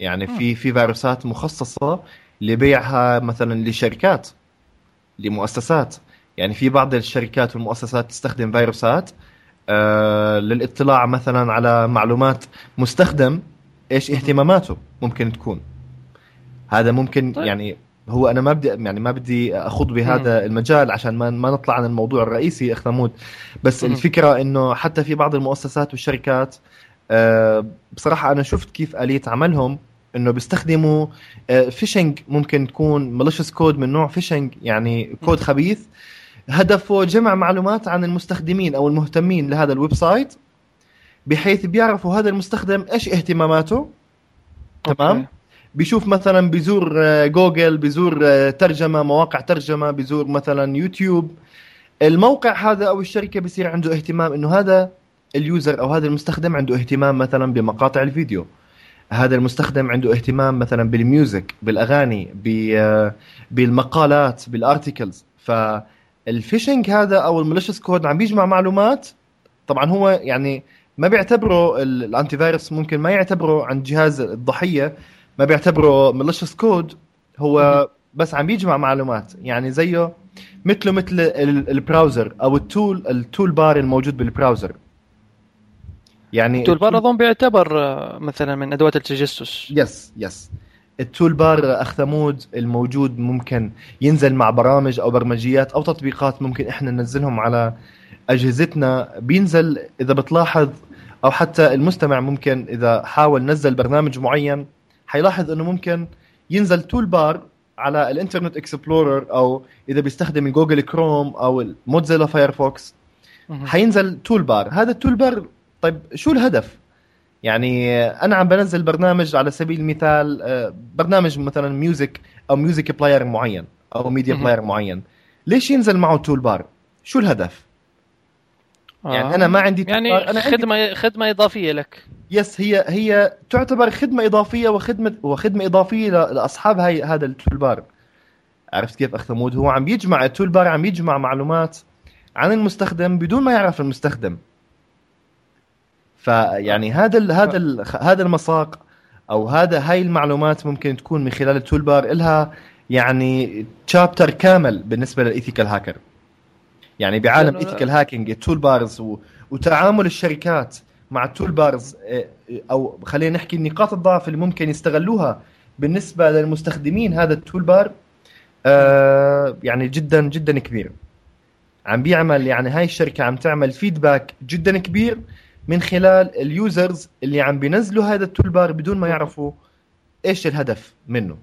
يعني في في فيروسات مخصصة لبيعها مثلا لشركات لمؤسسات يعني في بعض الشركات والمؤسسات تستخدم فيروسات آه للاطلاع مثلا على معلومات مستخدم إيش اهتماماته ممكن تكون هذا ممكن طيب. يعني هو أنا ما بدي يعني ما بدي أخوض بهذا م. المجال عشان ما ما نطلع عن الموضوع الرئيسي اخ ثمود بس م. الفكرة إنه حتى في بعض المؤسسات والشركات آه بصراحة أنا شفت كيف آلية عملهم إنه بيستخدموا phishing آه، ممكن تكون malicious code من نوع phishing يعني كود خبيث. هدفه جمع معلومات عن المستخدمين أو المهتمين لهذا ال website بحيث بيعرفوا هذا المستخدم إيش اهتماماته. تمام؟ بيشوف مثلا بيزور آه، جوجل بيزور آه، ترجمة مواقع ترجمة بيزور مثلا يوتيوب. الموقع هذا أو الشركة بصير عنده اهتمام إنه هذا ال user أو هذا المستخدم عنده اهتمام مثلا بمقاطع الفيديو. هذا المستخدم عنده اهتمام مثلا بال music بالأغاني بالمقالات بال articles فال phishing هذا أو ال malicious code عم بيجمع معلومات. طبعا هو يعني ما بيعتبره ال antivirus ممكن ما يعتبره عند جهاز الضحية ما بيعتبره malicious code هو بس عم بيجمع معلومات. يعني زيه مثله مثل ال browser أو ال tool ال toolbar الموجود بال browser يعني ال toolbar أظن بيعتبر آه، مثلا من أدوات التجسس. yes yes ال toolbar أخ ثمود الموجود ممكن ينزل مع برامج أو برمجيات أو تطبيقات ممكن إحنا ننزلهم على أجهزتنا. بينزل إذا بتلاحظ أو حتى المستمع ممكن إذا حاول نزل برنامج معين حيلاحظ إنه ممكن ينزل toolbar على ال Internet Explorer أو إذا بيستخدم ال Google Chrome أو ال Mozilla Firefox حينزل toolbar. هذا ال toolbar طيب شو الهدف؟ يعني أنا عم بنزل برنامج على سبيل المثال آه، برنامج مثلا music أو music player معين أو media player معين. ليش ينزل معه toolbar شو الهدف؟ آه. يعني أنا ما عندي يعني أنا خدمه عندي... خدمه إضافية لك. yes هي هي تعتبر خدمة إضافية وخدمه وخدمة إضافية لأصحاب هاي هذا ال toolbar عرفت كيف؟ أخ ثمود هو عم يجمع ال toolbar عم يجمع معلومات عن المستخدم بدون ما يعرف المستخدم. فيعني هذا ال هذا ال هذا المساق أو هذا هاي المعلومات ممكن تكون من خلال ال toolbar لها يعني chapter كامل بالنسبة لل ethical hacker يعني بعالم ethical hacking ال toolbars وتعامل الشركات مع ال toolbars آه، أو خلينا نحكي نقاط الضعف اللي ممكن يستغلوها بالنسبة للمستخدمين هذا ال toolbar آه يعني جدا جدا كبير. عم بيعمل يعني هاي الشركة عم تعمل feedback جدا كبير من خلال ال users اللي عم بينزلوا هذا ال toolbar بدون ما يعرفوا إيش الهدف منه.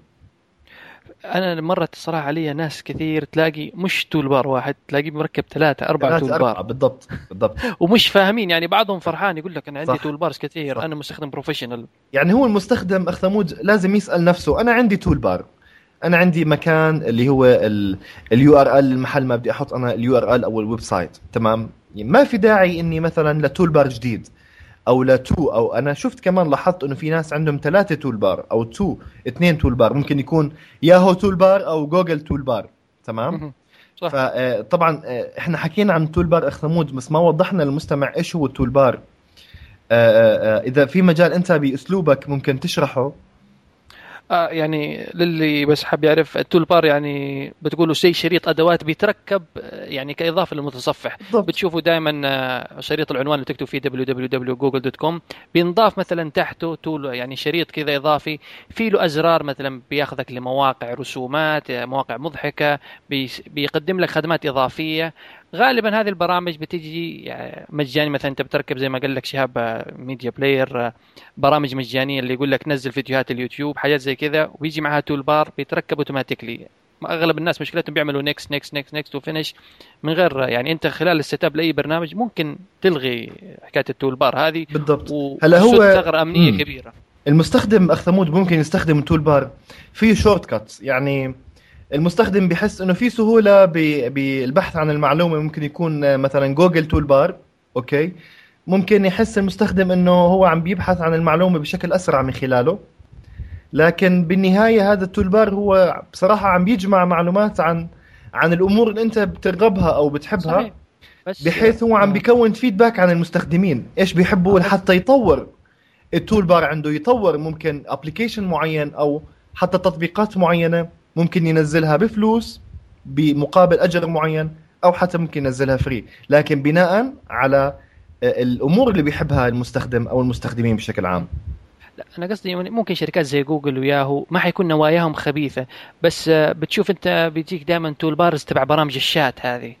أنا مرت الصراحه علي ناس كثير تلاقي مش toolbar واحد تلاقيه مركب ثلاثة أربعة toolbar بالضبط بالضبط. ومش فاهمين يعني بعضهم فرحان يقول لك أنا عندي toolbars كثير صح. أنا مستخدم professional يعني هو المستخدم أخ ثمود لازم يسأل نفسه أنا عندي toolbar أنا عندي مكان اللي هو ال URL المحل ما بدي أحط أنا ال URL أو ال website. تمام؟ ما في داعي إني مثلا ل toolbar جديد أو ل two أو أنا شفت كمان لاحظت إنه في ناس عندهم ثلاثة toolbar أو two اثنين toolbar ممكن يكون Yahoo toolbar أو Google toolbar تمام صح. فطبعا آه، آه، إحنا حكينا عن toolbar أخ ثمود بس ما وضحنا للمستمع إيش هو ال toolbar آه، إذا في مجال أنت بأسلوبك ممكن تشرحه. آه يعني للي بس حاب يعرف ال toolbar يعني بتقولوا زي شريط أدوات بيتركب يعني كإضافة للمتصفح بالضبط. بتشوفوا دائما آه، شريط العنوان اللي تكتب فيه www.google.com بينضاف مثلا تحته tool يعني شريط كذا إضافي في له أزرار مثلا بياخذك لمواقع رسومات مواقع مضحكة بيقدم لك خدمات إضافية غالبا هذه البرامج بتجي يعني مجاني. مثلا أنت بتركب زي ما قال لك شهاب Media Player برامج مجانية اللي يقول لك نزل فيديوهات اليوتيوب حاجات زي كذا ويجي معها toolbar بيتركب automatically أغلب الناس مشكلتهم بيعملوا next next next next و finish من غير يعني أنت خلال ال setup لأي برنامج ممكن تلغي حكاية ال toolbar هذه. بالضبط. هلا هو ثغره أمنية مم. كبيرة. المستخدم أخ ثمود ممكن يستخدم ال toolbar في shortcuts يعني المستخدم بحس إنه في سهولة بالبحث عن المعلومة. ممكن يكون مثلا جوجل toolbar Okay؟ ممكن يحس المستخدم إنه هو عم بيبحث عن المعلومة بشكل أسرع من خلاله. لكن بالنهاية هذا ال toolbar هو بصراحة عم بيجمع معلومات عن عن الأمور اللي أنت بترغبها أو بتحبها صحيح. بس بحيث هو عم بيكون feedback عن المستخدمين. إيش بيحبوا؟ لحتى يطور ال toolbar عنده يطور ممكن application معين أو حتى تطبيقات معينة. ممكن ينزلها بفلوس بمقابل أجر معين أو حتى ممكن ينزلها free لكن بناء على الأمور اللي بيحبها المستخدم أو المستخدمين بشكل عام. لا أنا قصدي يعني ممكن شركات زي جوجل وياهو ما حيكون نواياهم خبيثة بس بتشوف أنت بيجيك دائما toolbars تبع برامج الشات هذه.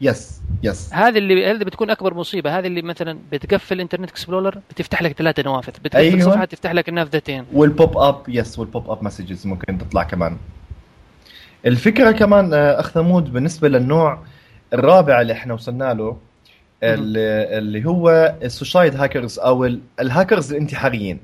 yes yes هذه اللي هذه بتكون أكبر مصيبة. هذه اللي مثلا بتقفل Internet Explorer بتفتح لك ثلاثة نوافذ. بتقفل أيوة. صفحات تفتح لك النافذتين. والبوب up yes وال pop-up messages ممكن تطلع كمان. الفكرة كمان آه، أخ ثمود بالنسبة للنوع الرابع اللي إحنا وصلنا له اللي هو ال suicide hackers أو الهاكرز الانتحاريين.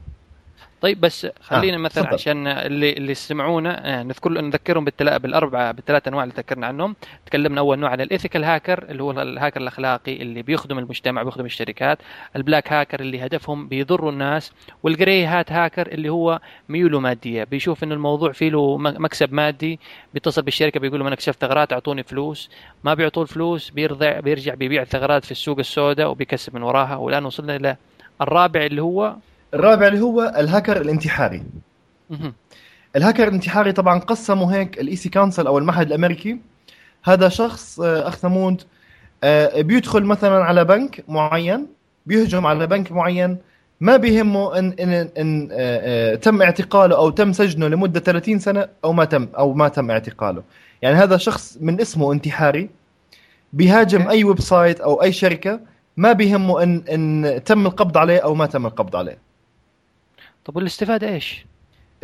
طيب بس خلينا آه. مثلا صدق. عشان اللي اللي يسمعونا آه، نذكر نذكرهم بالتلا... بالاربعه بالثلاث أنواع اللي ذكرنا عنهم تكلمنا أول نوع عن ال ethical hacker اللي هو الهاكر الأخلاقي اللي بيخدم المجتمع بيخدم الشركات ال black hacker اللي هدفهم بيضروا الناس وال grey hat hacker اللي هو ميوله مادية بيشوف إنه الموضوع فيه له مكسب مادي بيتصل بالشركة بيقول لهم أنا كشفت ثغرات أعطوني فلوس ما بيعطوه الفلوس بيرجع بيرجع بيبيع الثغرات في السوق السوداء وبيكسب من وراها والآن وصلنا إلى الرابع اللي هو الرابع اللي هو الهاكر الانتحاري. الهاكر الانتحاري طبعا قسموا هيك ال EC-Council أو المعهد الأمريكي. هذا شخص آه، اخ ثمود آه، بيدخل مثلا على بنك معين بيهجم على بنك معين. ما بيهمه ان ان إن آه، تم اعتقاله أو تم سجنه لمدة 30 سنة أو ما تم أو ما تم اعتقاله. يعني هذا شخص من اسمه انتحاري بيهاجم. أي website أو أي شركة. ما بيهمه ان إن تم القبض عليه أو ما تم القبض عليه. طب والاستفادة إيش؟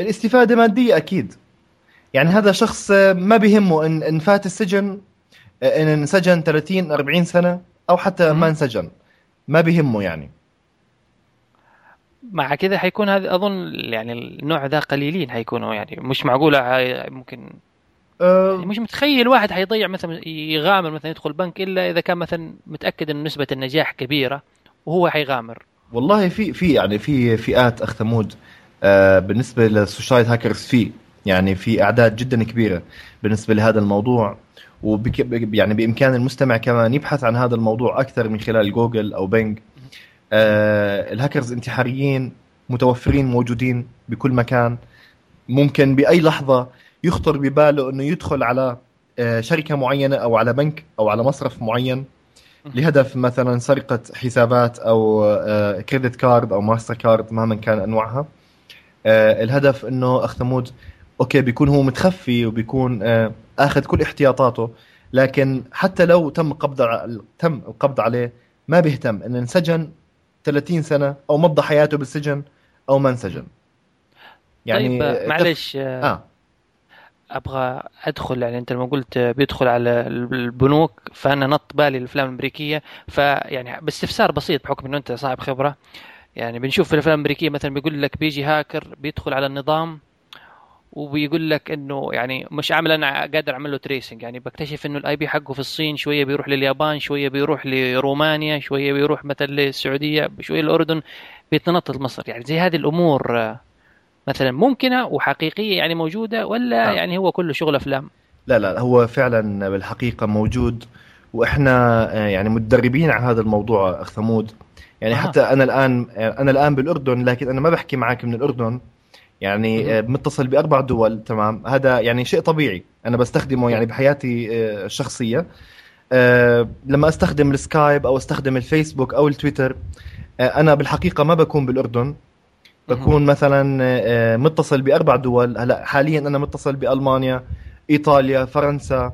الاستفادة مادية أكيد. يعني هذا شخص آه، ما بيهمه إن إن فات السجن آه، إن انسجن 30 40 سنة أو حتى. ما انسجن. ما بيهمه يعني. مع كذا حيكون هذا أظن يعني النوع ذا قليلين حيكونوا يعني. مش معقولة هاي- ممكن. أه يعني مش متخيل واحد حيضيع مثلا يغامر مثلا يدخل بنك إلا إذا كان مثلا متأكد إن نسبة النجاح كبيرة وهو حيغامر. والله في في يعني في فئات أخ ثمود آه بالنسبة للسوشايد هاكرز في يعني في أعداد جدا كبيرة بالنسبة لهذا الموضوع. وبك يعني بإمكان المستمع كمان يبحث عن هذا الموضوع أكثر من خلال جوجل أو بينج. آه الهاكرز انتحاريين متوفرين موجودين بكل مكان. ممكن بأي لحظة يخطر بباله إنه يدخل على آه شركة معينة أو على بنك أو على مصرف معين. لهدف مثلا سرقة حسابات أو آه، credit card أو ماستر كارد مهما كان أنواعها. آه، الهدف إنه أخ ثمود أوكي بيكون هو متخفي وبيكون آه، آخذ كل احتياطاته لكن حتى لو تم قبض تم القبض عليه ما بيهتم انه انسجن 30 سنة أو مضى حياته بالسجن أو ما انسجن. يعني طيب آه، معلش آه، أبغى أدخل يعني أنت لما قلت بيدخل على البنوك فأنا نط بالي الأفلام الأمريكية فيعني باستفسار بسيط بحكم إنه أنت صاحب خبرة. يعني بنشوف في الأفلام الأمريكية مثلا بيقول لك بيجي هاكر بيدخل على النظام وبيقول لك إنه يعني مش عامل أنا قادر أعمل له tracing يعني بكتشف إنه ال IP حقه في الصين شوية بيروح لليابان شوية بيروح لرومانيا شوية بيروح مثلا للسعودية شوية الاردن بيتنطط مصر. يعني زي هذه الأمور مثلا ممكنة وحقيقية يعني موجودة ولا آه. يعني هو كله شغل أفلام؟ لا لا هو فعلا بالحقيقة موجود وإحنا آه، يعني متدربين على هذا الموضوع أخ ثمود. يعني أها. حتى أنا الآن أنا الآن بالأردن لكن أنا ما بحكي معك من الأردن. يعني آه، متصل بأربع دول تمام. هذا يعني شيء طبيعي. أنا بستخدمه يعني بحياتي آه، الشخصية. آه، لما أستخدم السكايب أو أستخدم الفيسبوك أو التويتر آه، أنا بالحقيقة ما بكون بالأردن. بكون مثلا آه، متصل بأربع دول. هلأ حاليا أنا متصل بألمانيا إيطاليا فرنسا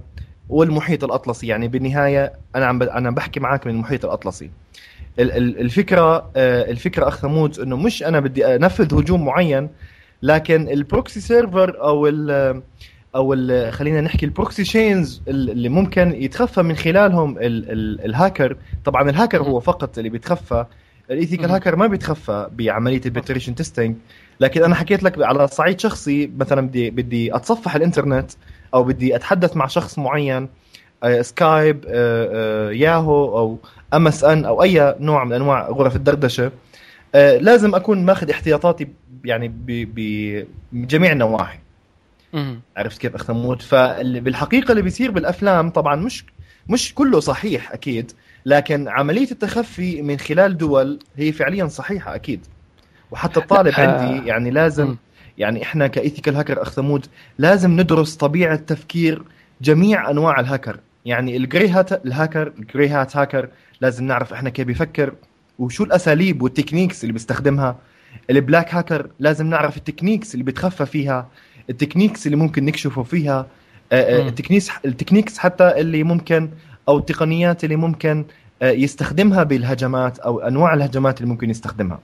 والمحيط الأطلسي. يعني بالنهاية أنا عم. أنا بحكي معك من المحيط الأطلسي. ال- ال- الفكرة آه، الفكرة أخ ثمود إنه مش أنا بدي أنفذ هجوم معين لكن ال proxy server أو ال أو ال خلينا نحكي ال proxy chains اللي ممكن يتخفى من خلالهم ال ال الهاكر. طبعا الهاكر هو فقط اللي بيتخفى. ال ethical. hacker ما بيتخفى بعملية ال penetration testing لكن أنا حكيت لك على صعيد شخصي مثلا بدي بدي أتصفح الإنترنت أو بدي أتحدث مع شخص معين آه، سكايب آه، آه، ياهو أو MSN أو أي نوع من أنواع غرف الدردشة آه، لازم أكون ماخذ احتياطاتي يعني بجميع النواحي. عرفت كيف اخ ثمود فبالحقيقه اللي بيصير بالأفلام طبعا مش مش كله صحيح أكيد لكن عملية التخفي من خلال دول هي فعليا صحيحة أكيد وحتى الطالب عندي يعني لازم. يعني إحنا ك ethical hacker أخ ثمود لازم ندرس طبيعة تفكير جميع أنواع الهاكر يعني الجري هات الهاكر الجري هات هاكر لازم نعرف إحنا كيف بيفكر وشو الأساليب وال techniques اللي بيستخدمها ال black hacker لازم نعرف ال techniques اللي بيتخفى فيها ال techniques اللي ممكن نكشفه فيها آه، آه،. ال techniques ال techniques حتى اللي ممكن أو التقنيات اللي ممكن آه، يستخدمها بالهجمات أو أنواع الهجمات اللي ممكن يستخدمها.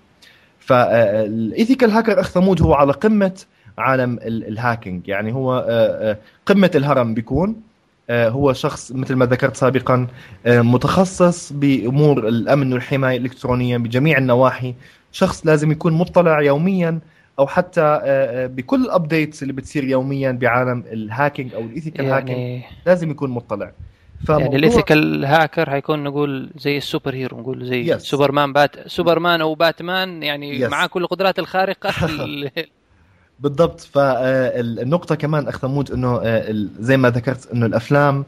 ف ethical hacker أخ ثمود هو على قمة عالم ال- ال hacking يعني هو آه، آه، قمة الهرم بيكون آه، هو شخص مثل ما ذكرت سابقا آه، متخصص بأمور الأمن والحماية الإلكترونية بجميع النواحي. شخص لازم يكون مطلع يوميا أو حتى آه، آه، بكل ال updates اللي بتصير يوميا بعالم ال hacking أو ال ethical hacking يعني لازم يكون مطلع. يعني الايثيكال هاكر حيكون نقول زي ال superhero نقول زي Yes. سوبرمان بات سوبرمان أو باتمان يعني Yes. معاه كل القدرات الخارقة ال- بالضبط فالنقطة كمان أخ ثمود إنه آه، زي ما ذكرت إنه الأفلام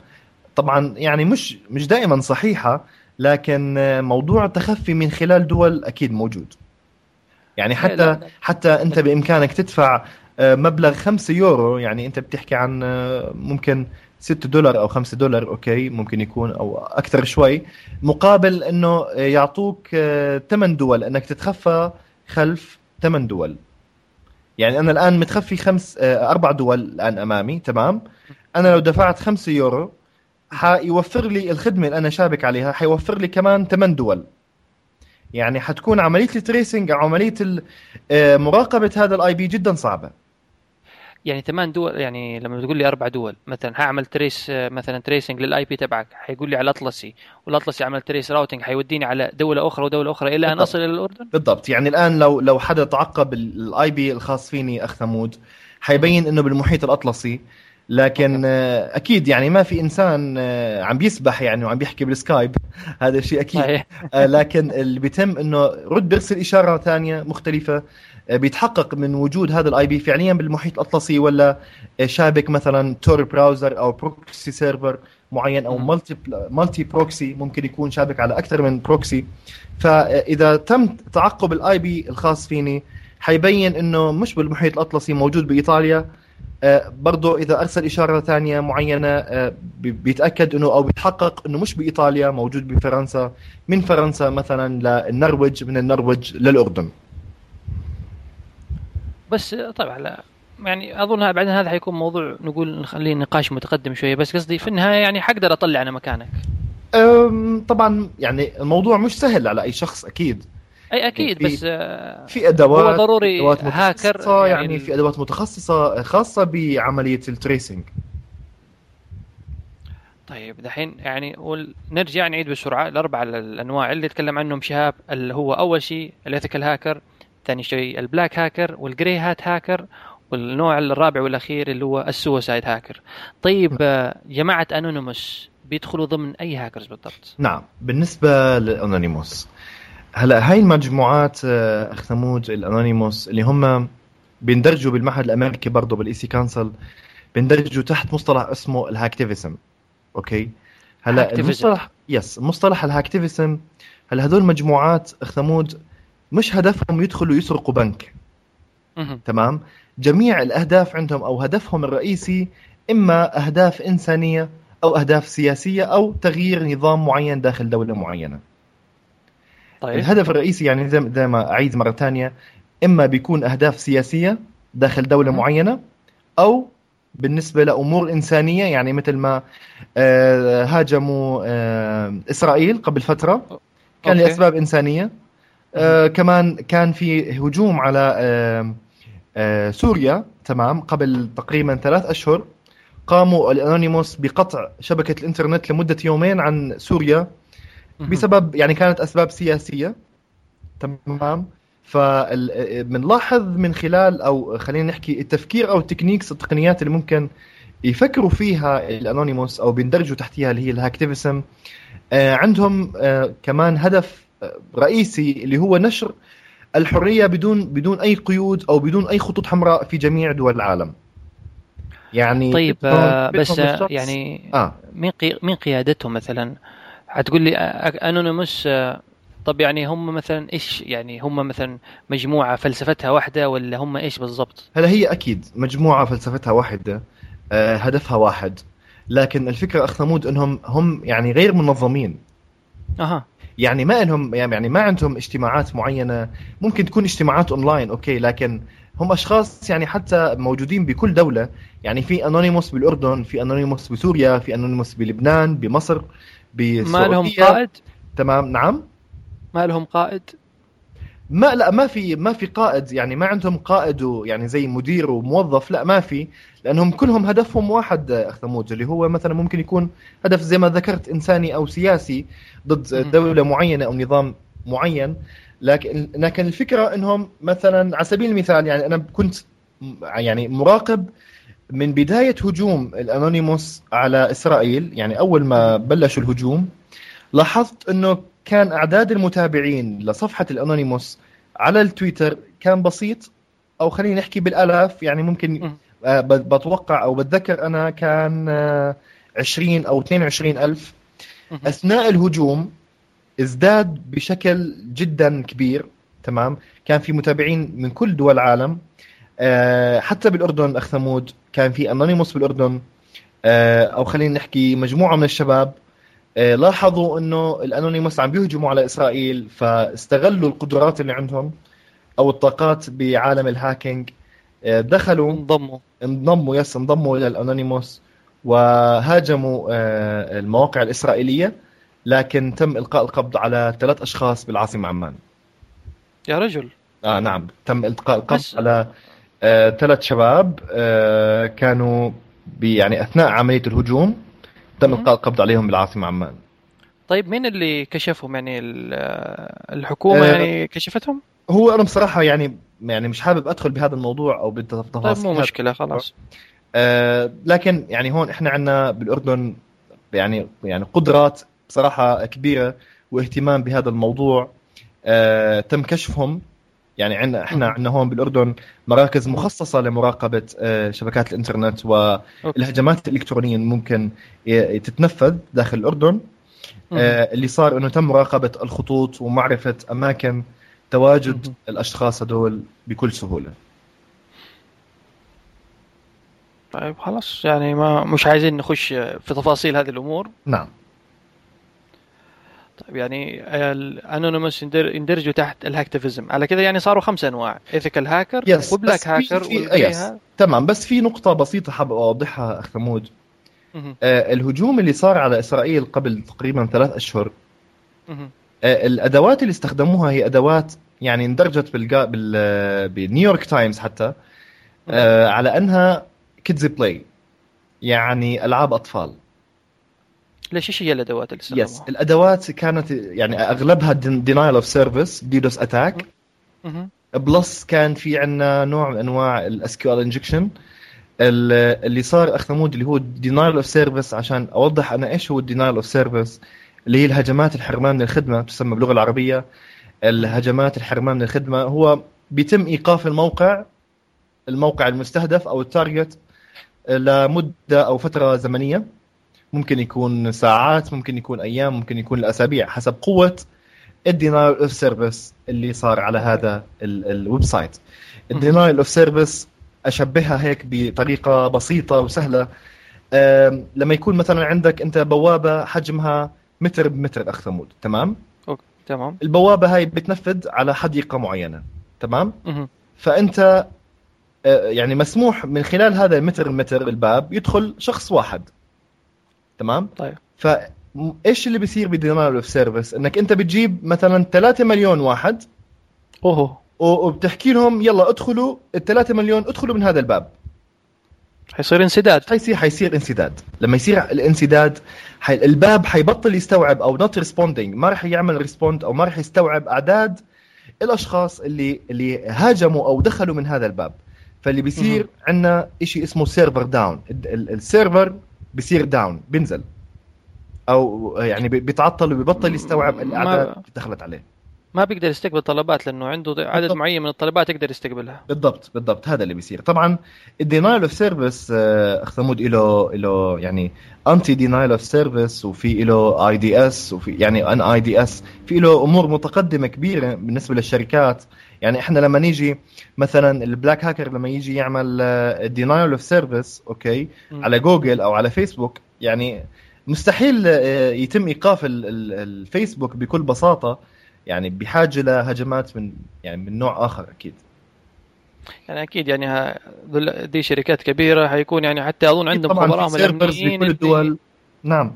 طبعا يعني مش مش دائما صحيحة لكن آه، موضوع التخفي من خلال دول أكيد موجود يعني لا، حتى لا. حتى أنت بإمكانك تدفع آه، مبلغ 5 يورو يعني أنت بتحكي عن آه، ممكن 6 دولار أو 5 دولار أوكي ممكن يكون أو أكثر شوي. مقابل آه، يعطوك 8 دول إنك تتخفى خلف ثمان دول. يعني أنا الآن متخفي خمس آه، أربع دول الآن أمامي تمام؟ أنا لو دفعت خمسة يورو حيوفر لي الخدمة اللي أنا شابك عليها حيوفر لي كمان ثمان دول. يعني حتكون عملية ال tracing أو عملية آه، مراقبة هذا ال IP جدا صعبة. يعني ثمان دول يعني لما تقول لي أربع دول مثلا هعمل trace مثلا tracing لل IP تبعك حيقول لي على الاطلسي والاطلسي عمل trace routing حيوديني على دولة أخرى ودولة أخرى إلى أن. أصل إلى الأردن؟ بالضبط. يعني الآن لو لو حدا تعقب ال IP الخاص فيني أخ ثمود حيبين إنه بالمحيط الأطلسي لكن آه، أكيد يعني ما في إنسان آه، عم بيسبح يعني وعم بيحكي بالسكايب هذا شيء أكيد. آه، لكن اللي بيتم إنه رد بيرسل إشارة ثانية مختلفة. بيتحقق من وجود هذا ال IP فعليا بالمحيط الأطلسي ولا آه، شابك مثلا تور browser أو proxy server معين أو مم. multi multi proxy ممكن يكون شابك على أكثر من proxy فإذا تم تعقب ال IP الخاص فيني حيبين إنه مش بالمحيط الأطلسي موجود بإيطاليا. آه، برضه إذا أرسل إشارة ثانية معينة آه، بي- بيتأكد إنه أو بيتحقق إنه مش بإيطاليا موجود بفرنسا. من فرنسا مثلا للنرويج من النرويج للأردن. بس طبعا لا. يعني أظن بعدين هذا حيكون موضوع نقول نخليه نقاش متقدم شوية. بس قصدي في النهاية يعني حقدر أطلع أنا مكانك. طبعا يعني الموضوع مش سهل على أي شخص أكيد. أي أكيد في- بس آه، في أدوات هو ضروري أدوات هاكر يعني, يعني في أدوات متخصصة خاصة بعملية ال tracing. طيب دحين يعني نرجع نعيد بسرعة الاربع ال- الأنواع اللي تكلم عنهم شهاب اللي هو أول شيء ال ethical hacker. ثاني شيء ال black hacker وال grey hat hacker والنوع الرابع والأخير اللي هو ال suicide hacker طيب جماعة Anonymous بيدخلوا ضمن أي هاكرز بالضبط؟ نعم بالنسبة لل Anonymous هلا هاي المجموعات آه، أخ ثمود ال Anonymous اللي هم بيندرجوا بالمعهد الأمريكي برضه بال EC-Council بيندرجوا تحت مصطلح اسمه ال hacktivism أوكي؟ هلا. المصطلح yes مصطلح ال hacktivism هلا هدول مجموعات أخ ثمود مش هدفهم يدخلوا يسرقوا بنك. تمام جميع الأهداف عندهم أو هدفهم الرئيسي إما أهداف إنسانية أو أهداف سياسية أو تغيير نظام معين داخل دولة معينة طيب الهدف الرئيسي يعني زي ما أعيد مرة ثانية إما بيكون أهداف سياسية داخل دولة مم. معينة أو بالنسبة لأمور إنسانية يعني مثل ما آه، هاجموا آه، إسرائيل قبل فترة كان okay. لأسباب إنسانية آه، كمان كان في هجوم على آه، آه، سوريا تمام قبل تقريبا ثلاث أشهر قاموا ال Anonymous بقطع شبكة الإنترنت لمدة يومين عن سوريا. بسبب يعني كانت أسباب سياسية تمام فبنلاحظ من خلال أو خلينا نحكي التفكير أو ال techniques التقنيات اللي ممكن يفكروا فيها ال Anonymous أو بيندرجوا تحتها اللي هي ال hacktivism آه، عندهم آه، كمان هدف رئيسي اللي هو نشر الحرية بدون بدون أي قيود أو بدون أي خطوط حمراء في جميع دول العالم. يعني طيب آه، بس آه، يعني آه. مين قي... مين قيادتهم مثلا؟ حتقول لي Anonymous طب يعني هم مثلا إيش يعني هم مثلا مجموعة فلسفتها واحدة ولا هم إيش بالضبط؟ هلا هي أكيد مجموعة فلسفتها واحدة آه، هدفها واحد. لكن الفكرة أخ ثمود إنهم هم يعني غير منظمين. أها. يعني ما انهم يعني ما عندهم اجتماعات معينة ممكن تكون اجتماعات online okay لكن هم أشخاص يعني حتى موجودين بكل دولة يعني في Anonymous بالأردن في Anonymous بسوريا في Anonymous بلبنان بمصر ما لهم بسعودية قائد؟ تمام نعم ما لهم قائد؟ ما لا ما في ما في قائد يعني ما عندهم قائد يعني زي مدير وموظف لا ما في لأنهم كلهم هدفهم واحد أخ ثمود اللي هو مثلا ممكن يكون هدف زي ما ذكرت إنساني أو سياسي ضد. دولة معينة أو نظام معين لكن لكن الفكرة إنهم مثلا على سبيل المثال يعني أنا كنت يعني مراقب من بداية هجوم الأنونيموس على إسرائيل يعني أول ما بلشوا الهجوم لاحظت إنه كان أعداد المتابعين لصفحة الأنونيموس على التويتر كان بسيط أو خلينا نحكي بالآلاف يعني ممكن مم. آه، بتوقع أو بتذكر أنا كان آه، 20 أو 22 ألف. أثناء الهجوم ازداد بشكل جدا كبير تمام كان في متابعين من كل دول العالم آه، حتى بالأردن أخ ثمود كان في أنونيموس بالأردن آه، أو خلينا نحكي مجموعة من الشباب آه، لاحظوا إنه ال Anonymous عم بيهجموا على إسرائيل فاستغلوا القدرات اللي عندهم أو الطاقات بعالم ال hacking. آه، دخلوا انضموا. انضموا yes انضموا إلى ال Anonymous وهاجموا آه، المواقع الإسرائيلية لكن تم إلقاء القبض على ثلاث أشخاص بالعاصمة عمان. يا رجل. آه نعم. تم إلقاء القبض بس- على آه، ثلاث شباب آه، كانوا يعني أثناء عملية الهجوم. تم. القاء القبض عليهم بالعاصمة عمان. طيب مين اللي كشفهم؟ يعني ال- الحكومة آه، يعني كشفتهم؟ هو أنا بصراحة يعني يعني مش حابب أدخل بهذا الموضوع أو بالتفاصيل طيب مو مشكلة خلاص. آه، لكن يعني هون إحنا عندنا بالأردن يعني يعني قدرات بصراحة كبيرة واهتمام بهذا الموضوع. آه، تم كشفهم. يعني عندنا إحنا. عندنا هون بالأردن مراكز مخصصة لمراقبة آه، شبكات الإنترنت والهجمات الإلكترونية ممكن تتنفذ داخل الأردن. آه، اللي صار إنه تم مراقبة الخطوط ومعرفة أماكن تواجد. الأشخاص هدول بكل سهولة طيب خلاص يعني ما مش عايزين نخش في تفاصيل هذه الأمور نعم طيب يعني ال Anonymous يندرجوا تحت ال hacktivism. على كذا يعني صاروا خمس أنواع. ethical hacker yes و black hacker في-. yes تمام. بس في نقطة بسيطة حاب أوضحها أخ ثمود. آه الهجوم اللي صار على إسرائيل قبل تقريبا ثلاث مهم. آه الأدوات اللي استخدموها هي أدوات يعني اندرجت بالجا بال بال New York Times حتى. آه على أنها kids play يعني ألعاب أطفال. ليش إيش هي الأدوات اللي yes استخدموها؟ الأدوات كانت يعني أغلبها denial of service DDoS مهم. plus كان في عندنا نوع من أنواع ال SQL injection اللي صار أخ ثمود اللي هو denial of service عشان أوضح أنا إيش هو ال denial of service اللي هي الهجمات الحرمان من الخدمة تسمى باللغة العربية. الهجمات الحرمان من الخدمة. هو بيتم إيقاف الموقع الموقع المستهدف أو ال target لمدة أو فترة زمنية. ممكن يكون ساعات ممكن يكون أيام ممكن يكون الأسابيع حسب قوة ال denial of service اللي صار على هذا ال- ال website ال denial of service أشبهها هيك بطريقة بسيطة وسهلة. لما يكون مثلا عندك أنت بوابة حجمها متر بمتر أخ ثمود تمام؟ تمام. البوابة هاي بتنفذ على حديقة معينة تمام؟ مهم. فأنت آه، يعني مسموح من خلال هذا المتر متر الباب يدخل شخص واحد. تمام؟ طيب. فايش اللي بيصير ب denial of service؟ إنك أنت بتجيب مثلا 3 مليون واحد. اوه وبتحكي لهم يلا ادخلوا ال 3 مليون ادخلوا من هذا الباب. حيصير انسداد. حيصير حيصير انسداد. لما يصير الانسداد حي... الباب حيبطل يستوعب أو not responding ما راح يعمل respond أو ما راح يستوعب أعداد الأشخاص اللي اللي هاجموا أو دخلوا من هذا الباب. فاللي بيصير. عندنا شيء اسمه server down ال server بيصير down بينزل. أو يعني بي- بيتعطل وبيبطل يستوعب الاعداد اللي دخلت عليه. ما بيقدر يستقبل طلبات لأنه عنده عدد بالضبط. معين من الطلبات يقدر يستقبلها. بالضبط بالضبط. هذا اللي بيصير. طبعا ال denial of service أخ ثمود له له يعني anti denial of service وفي له IDS وفي يعني NIDS في له أمور متقدمة كبيرة بالنسبة للشركات. يعني إحنا لما نيجي مثلا ال black hacker لما يجي يعمل ال denial of service okay. على جوجل أو على فيسبوك يعني مستحيل آه، يتم إيقاف ال- ال- الفيسبوك بكل بساطة يعني بحاجة لهجمات من يعني من نوع آخر أكيد. يعني أكيد يعني دي شركات كبيرة حيكون يعني حتى أظن عندهم خبراء الامنيين بكل الدول. نعم.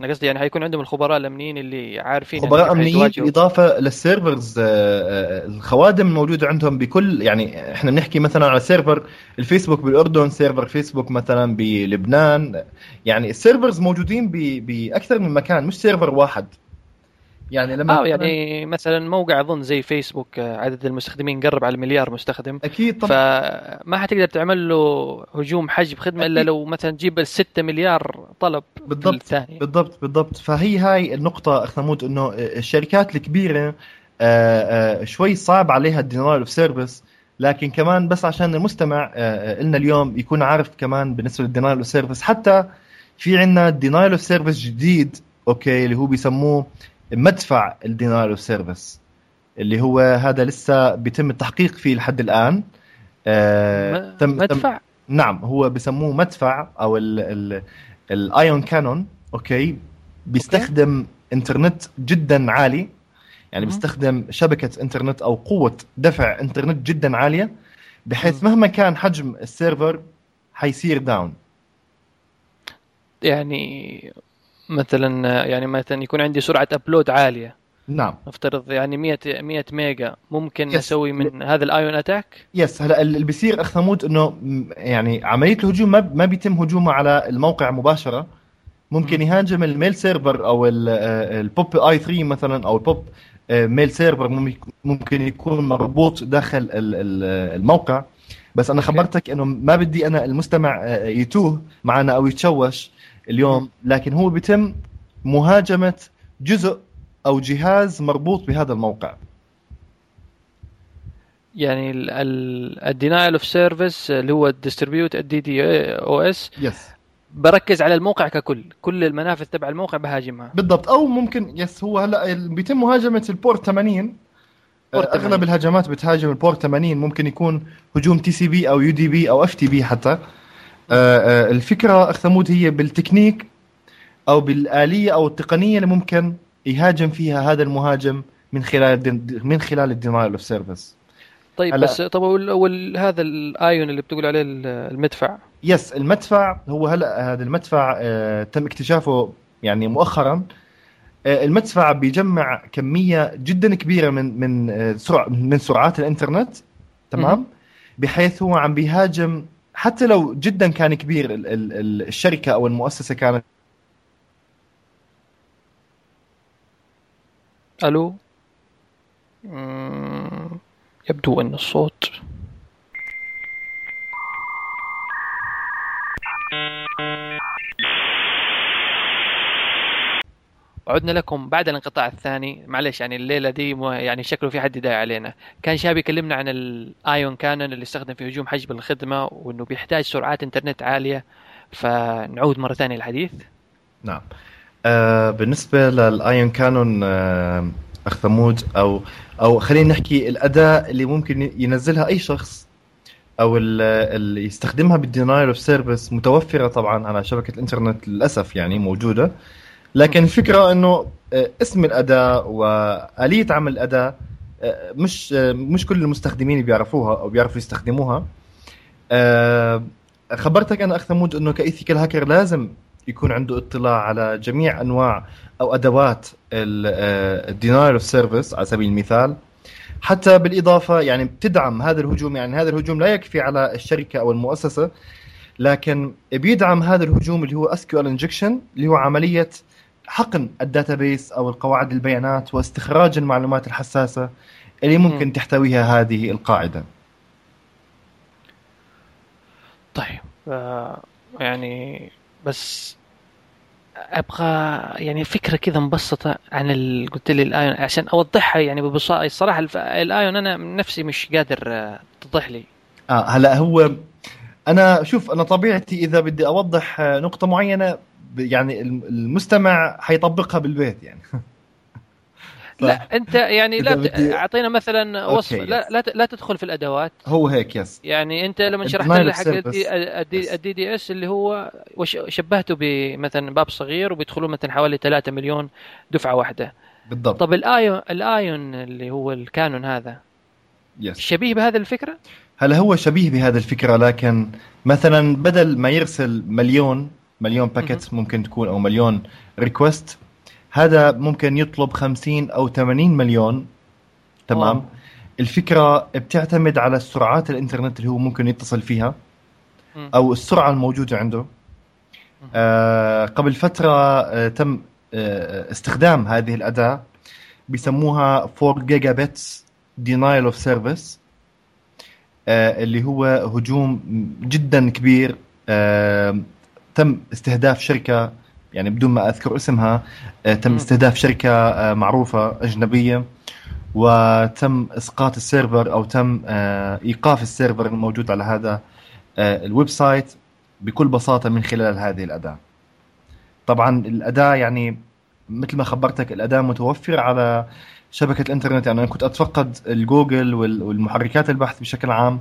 أنا قصدي يعني حيكون عندهم الخبراء الأمنيين اللي عارفين خبراء أمنيين. بالاضافه لل servers آه، آه، الخوادم الموجوده عندهم بكل يعني إحنا بنحكي مثلا على server الفيسبوك بالأردن server فيسبوك مثلا بلبنان يعني ال servers موجودين بأكثر من مكان مش server واحد يعني لما آه يعني مثلا موقع أظن زي فيسبوك آه، عدد المستخدمين قرب على المليار مستخدم. أكيد طبعا. فما حتقدر تعمل له هجوم حجب خدمة إلا أكيد. لو مثلا تجيب ال 6 مليار طلب بالضبط. الثانية بالضبط بالضبط. فهي هاي إنه الشركات الكبيرة آه، آه، شوي صعب عليها ال denial of service لكن كمان بس عشان المستمع آه، آه، لنا اليوم يكون عارف كمان بالنسبة لل denial of service حتى في عندنا denial of service جديد okay اللي هو بيسموه مدفع ال denial of service اللي هو هذا لسه بيتم التحقيق فيه لحد الآن. آه، تم- تم- مدفع؟ نعم هو بسموه مدفع أو ال ال الـ ion cannon okay؟ بيستخدم إنترنت جدا عالي يعني بيستخدم شبكة إنترنت أو قوة دفع إنترنت جدا عالية بحيث مهما كان حجم ال server حيصير down يعني مثلا يعني مثلا يكون عندي سرعة upload عالية. نعم. نفترض يعني 100 100 ميجا. ممكن Yes. أسوي من هذا ال ion attack yes هلا اللي بيصير اخ ثمود إنه يعني عملية الهجوم ما ما بيتم هجومه على الموقع مباشرة. ممكن مم. يهاجم ال mail server أو ال- البوب اي 3 مثلا أو ال POP mail server مم- ممكن يكون مربوط داخل ال- ال- الموقع. بس أنا. خبرتك إنه ما بدي أنا المستمع آه، يتوه معنا أو يتشوش. اليوم لكن هو بيتم مهاجمة جزء أو جهاز مربوط بهذا الموقع. يعني ال denial of service اللي هو ال distributed ال DDoS yes بركز على الموقع ككل. كل المنافذ تبع الموقع بهاجمها. بالضبط. أو ممكن yes هو هلا بيتم مهاجمة ال port 80 port أغلب 80. الهجمات بتهاجم ال port 80 ممكن يكون هجوم TCP أو UDP أو FTP حتى. الفكرة أخ ثمود هي بالتكنيك أو بالآلية أو التقنية اللي ممكن يهاجم فيها هذا المهاجم من خلال من خلال ال denial of service طيب هلا- بس طب وال- هذا الآيون اللي بتقول عليه ال- المدفع؟ yes المدفع هو هلا هذا المدفع آه، تم اكتشافه يعني مؤخرا. آه، المدفع بيجمع كمية جدا كبيرة من من آه، سرعه من سرعات الإنترنت تمام؟ بحيث هو عم بيهاجم حتى لو جدا كان كبير ال- ال- ال- الشركة أو المؤسسة كانت ألو؟ يبدو أن الصوت عدنا لكم بعد الانقطاع الثاني. معلش يعني الليلة دي يعني شكله في حد داعي علينا. كان شاب يكلمنا عن الايون كانون اللي استخدم في هجوم حجب الخدمة وإنه بيحتاج سرعات إنترنت عالية. فنعود مرة ثانية للحديث. نعم. آه بالنسبة لل ion cannon أخ ثمود أو أو خلينا نحكي الأداة اللي ممكن ينزلها أي شخص أو ال- اللي يستخدمها بال denial of service متوفرة طبعا على شبكة الإنترنت للأسف يعني موجودة. لكن الفكرة إنه آه، اسم الأداة وآلية عمل الأداة آه، مش آه، مش كل المستخدمين بيعرفوها أو بيعرفوا يستخدموها. خبرتك أنا اخ ثمود إنه ك ethical hacker لازم يكون عنده اطلاع على جميع أنواع أو أدوات ال denial of service على سبيل المثال. حتى بالإضافة يعني بتدعم هذا الهجوم يعني هذا الهجوم لا يكفي على الشركة أو المؤسسة لكن بيدعم هذا الهجوم اللي هو SQL injection اللي هو عملية حقن ال database أو القواعد البيانات واستخراج المعلومات الحساسة اللي ممكن مم. تحتويها هذه القاعدة. طيب آه يعني بس أبغى يعني فكرة كذا مبسطة عن ال... قلت لي الآيون عشان أوضحها يعني ببساطة. الصراحه الف... الآيون أنا نفسي مش قادر آه، تتضح لي. آه هلا هو أنا شوف أنا طبيعتي إذا بدي أوضح آه، نقطة معينة يعني الم- المستمع حيطبقها بالبيت يعني. ف- لا أنت يعني لا بدي- أعطينا مثلا وصف. okay، لا. لا لا تدخل في الأدوات. هو هيك yes يعني أنت لما شرحت of حق. ال DDoS اللي هو وش شبهته بمثلا باب صغير وبيدخلون مثلا حوالي 3 مليون دفعة واحدة. بالضبط. طب ال ion ال ion اللي هو ال cannon هذا yes شبيه بهذه الفكرة؟ هلا هو شبيه بهذه الفكرة لكن مثلا بدل ما يرسل مليون مليون packet ممكن تكون أو مليون request هذا ممكن يطلب 50 أو 80 مليون. تمام؟ wow. الفكرة بتعتمد على سرعات الإنترنت اللي هو ممكن يتصل فيها. أو السرعة الموجودة عنده. آه قبل فترة آه تم آه استخدام هذه الأداة بيسموها 4 gigabits denial of service اللي هو هجوم جدا كبير آه تم استهداف شركة يعني بدون ما أذكر اسمها آه تم. استهداف شركة آه معروفة أجنبية وتم إسقاط ال server أو تم آه إيقاف ال server الموجود على هذا ال website بكل بساطة من خلال هذه الأداة. طبعا الأداة يعني مثل ما خبرتك الأداة متوفرة على شبكة الإنترنت يعني أنا كنت أتفقد الجوجل وال- والمحركات البحث بشكل عام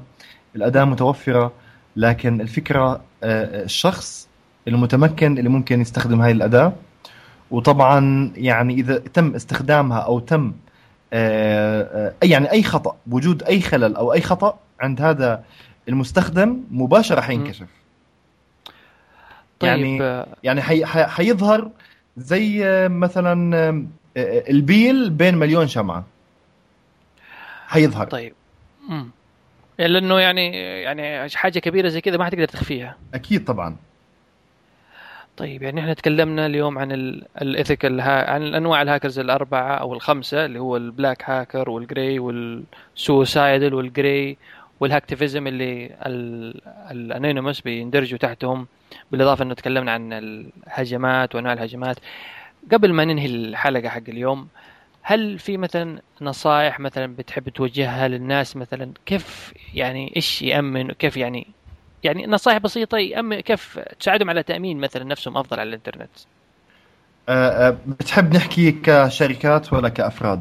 الأداة متوفرة لكن الفكرة الشخص المتمكن اللي ممكن يستخدم هاي الأداة. وطبعا يعني إذا تم استخدامها أو تم آه، يعني أي خطأ وجود أي خلل أو أي خطأ عند هذا المستخدم مباشرة حينكشف. طيب يعني يعني حي حيظهر زي مثلا البيل بين مليون شمعة. حيظهر. طيب. امم لأنه يعني يعني حاجة كبيرة زي كذا ما حتقدر تخفيها. أكيد طبعا. طيب يعني إحنا تكلمنا اليوم عن ال ethical عن انواع الهاكرز الأربعة أو الخمسة اللي هو البلاك هاكر والجراي والسوسايدل والجراي والهاكتيفيزم اللي ال Anonymous بيندرجوا تحتهم. بالإضافة إنه تكلمنا عن الهجمات وأنواع الهجمات. قبل ما ننهي الحلقة حق اليوم هل في مثلا نصائح مثلا بتحب توجهها للناس مثلا كيف يعني إيش يأمن كيف يعني يعني نصائح بسيطة يامن كيف تساعدهم على تأمين مثلا نفسهم أفضل على الإنترنت؟ أه, أه، بتحب نحكي كشركات ولا كأفراد؟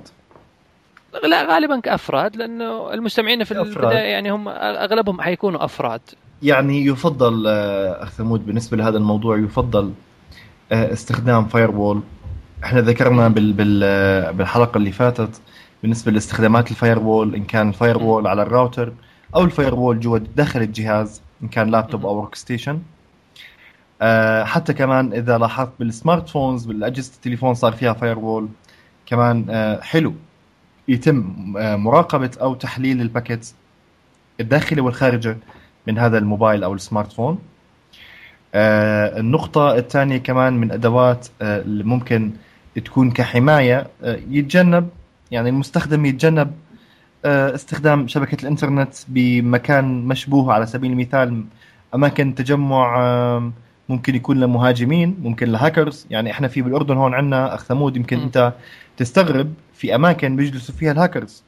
لا غالبا كأفراد لأنه المستمعين في البداية يعني هم أغلبهم حيكونوا أفراد. يعني يفضل أه، أخ ثمود بالنسبة لهذا الموضوع يفضل استخدام firewall إحنا ذكرنا بال بال بالحلقة اللي فاتت بالنسبة لاستخدامات ال firewall إن كان ال firewall على الراوتر أو ال firewall جوا داخل الجهاز. إن كان لابتوب أو workstation أه حتى كمان إذا لاحظت بال smart phones بالأجهزة التليفون صار فيها firewall كمان أه حلو. يتم أه مراقبة أو تحليل ال packet الداخلي والخارجي من هذا الموبايل أو ال smart phone آه النقطة الثانية كمان من أدوات آه اللي ممكن تكون كحماية آه يتجنب يعني المستخدم يتجنب آه استخدام شبكة الإنترنت بمكان مشبوه على سبيل المثال أماكن تجمع آه ممكن يكون لمهاجمين ممكن لهاكرز. يعني إحنا في بالأردن هون عندنا أخ ثمود يمكن م. أنت تستغرب في أماكن بيجلسوا فيها الهاكرز.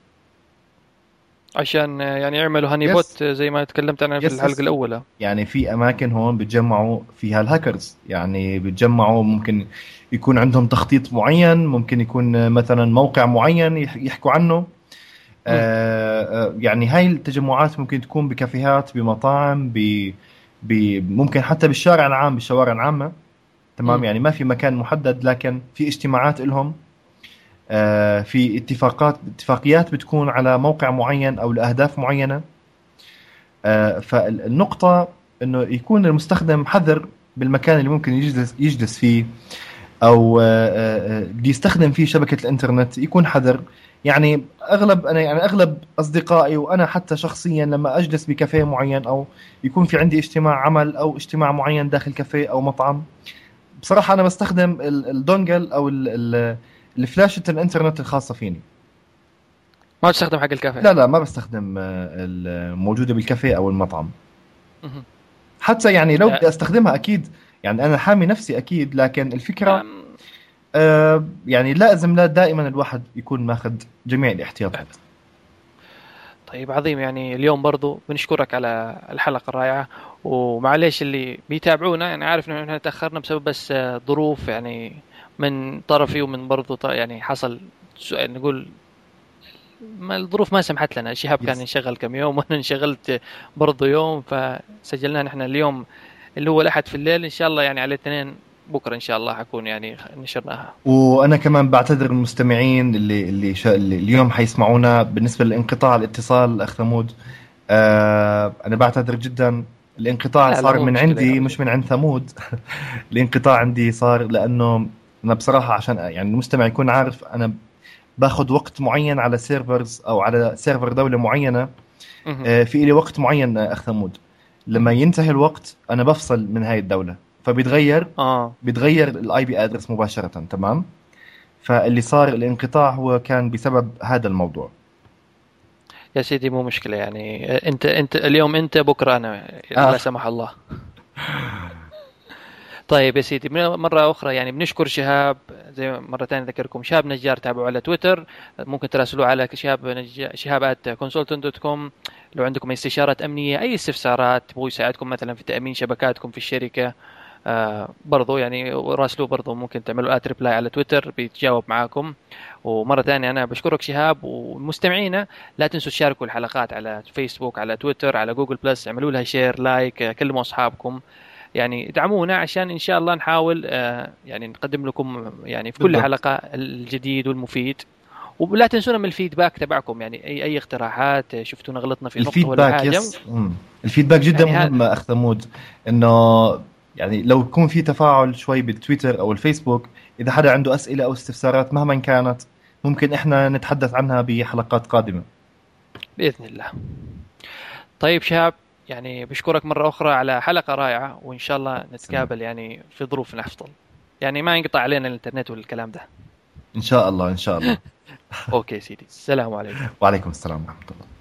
عشان يعني يعملوا honeypot زي ما تكلمت أنا في الحلقة الأولى. يعني في أماكن هون بتجمعوا فيها الهاكرز. يعني بتجمعوا ممكن يكون عندهم تخطيط معين ممكن يكون مثلا موقع معين يحكوا عنه. آه, آه، يعني هاي التجمعات ممكن تكون بكافيهات بمطاعم ب ممكن حتى بالشارع العام بالشوارع العامة. تمام؟ م. يعني ما في مكان محدد لكن في اجتماعات لهم آه، في اتفاقات اتفاقيات بتكون على موقع معين أو لأهداف معينة. آه، فالنقطة إنه يكون المستخدم حذر بالمكان اللي ممكن يجلس يجلس فيه. أو آه، بده يستخدم فيه شبكة الإنترنت يكون حذر. يعني أغلب أنا يعني أغلب أصدقائي وأنا حتى شخصيا لما أجلس بكافيه معين أو يكون في عندي اجتماع عمل أو اجتماع معين داخل كافيه أو مطعم بصراحة أنا بستخدم الدونجل أو ال الفلاشة الإنترنت الخاصة فيني. ما تستخدم حق الكافيه؟ لا لا ما بستخدم آه، الموجودة بالكافيه أو المطعم. حتى يعني لو بدي أستخدمها أكيد يعني أنا حامي نفسي أكيد لكن الفكرة آه يعني لازم لا دائما الواحد يكون ماخذ جميع الاحتياطات. طيب عظيم. يعني اليوم برضو بنشكرك على الحلقة الرائعة. ومعليش اللي بيتابعونا يعني عارف إنه إحنا تأخرنا بسبب بس آه، ظروف يعني من طرفي ومن برضو يعني حصل نقول ما الظروف ما سمحت لنا. شهاب كان ينشغل كم يوم وأنا انشغلت برضو يوم فسجلناها نحن اليوم اللي هو الأحد في الليل إن شاء الله يعني على الاثنين بكرة إن شاء الله حكون يعني نشرناها. وأنا كمان بعتذر المستمعين اللي اللي, شا... اللي اليوم حيسمعونا. بالنسبة لانقطاع الاتصال أخ ثمود آه أنا بعتذر جدا. الانقطاع صار من عندي مش من عند ثمود. الانقطاع عندي صار لأنه أنا بصراحة عشان يعني المستمع يكون عارف أنا باخذ وقت معين على servers أو على server دولة معينة. آه، في لي وقت معين أخ ثمود. لما ينتهي الوقت أنا بفصل من هاي الدولة. فبيتغير آه. بيتغير ال IP address مباشرة تمام؟ فاللي صار الانقطاع هو كان بسبب هذا الموضوع. يا سيدي مو مشكلة يعني. انت انت اليوم أنت بكرة أنا آه. لا سمح الله. طيب يا سيدي مرة أخرى يعني بنشكر شهاب زي مرة ثانية أذكركم شهاب نجار تابعوا على تويتر. ممكن تراسلوا على شهاب نجار شهاب dot com لو عندكم أي استشارات أمنية أي استفسارات تبغوا يساعدكم مثلا في تأمين شبكاتكم في الشركة. آه برضو يعني راسلوه برضو ممكن تعملوا at reply على تويتر بيتجاوب معاكم. ومرة ثانية أنا بشكرك شهاب ومستمعينا لا تنسوا تشاركوا الحلقات على فيسبوك على تويتر على Google Plus اعملوا لها share like كلموا أصحابكم. يعني ادعمونا عشان إن شاء الله نحاول آه، يعني نقدم لكم يعني في كل بالضبط. حلقة الجديد والمفيد. ولا تنسونا من ال feedback تبعكم يعني أي أي اقتراحات شفتونا غلطنا في نقطه ولا حاجة. yes. ال feedback جدا يعني مهم أخ ثمود إنه يعني لو يكون في تفاعل شوي بالتويتر أو الفيسبوك إذا حدا عنده أسئلة أو استفسارات مهما كانت ممكن إحنا نتحدث عنها بحلقات قادمة. بإذن الله. طيب شاب يعني بشكرك مرة أخرى على حلقة رائعة وإن شاء الله نتقابل يعني في ظروف أفضل. يعني ما ينقطع علينا الإنترنت والكلام ده. إن شاء الله إن شاء الله. أوكي سيدي السلام عليكم. وعليكم السلام ورحمة الله.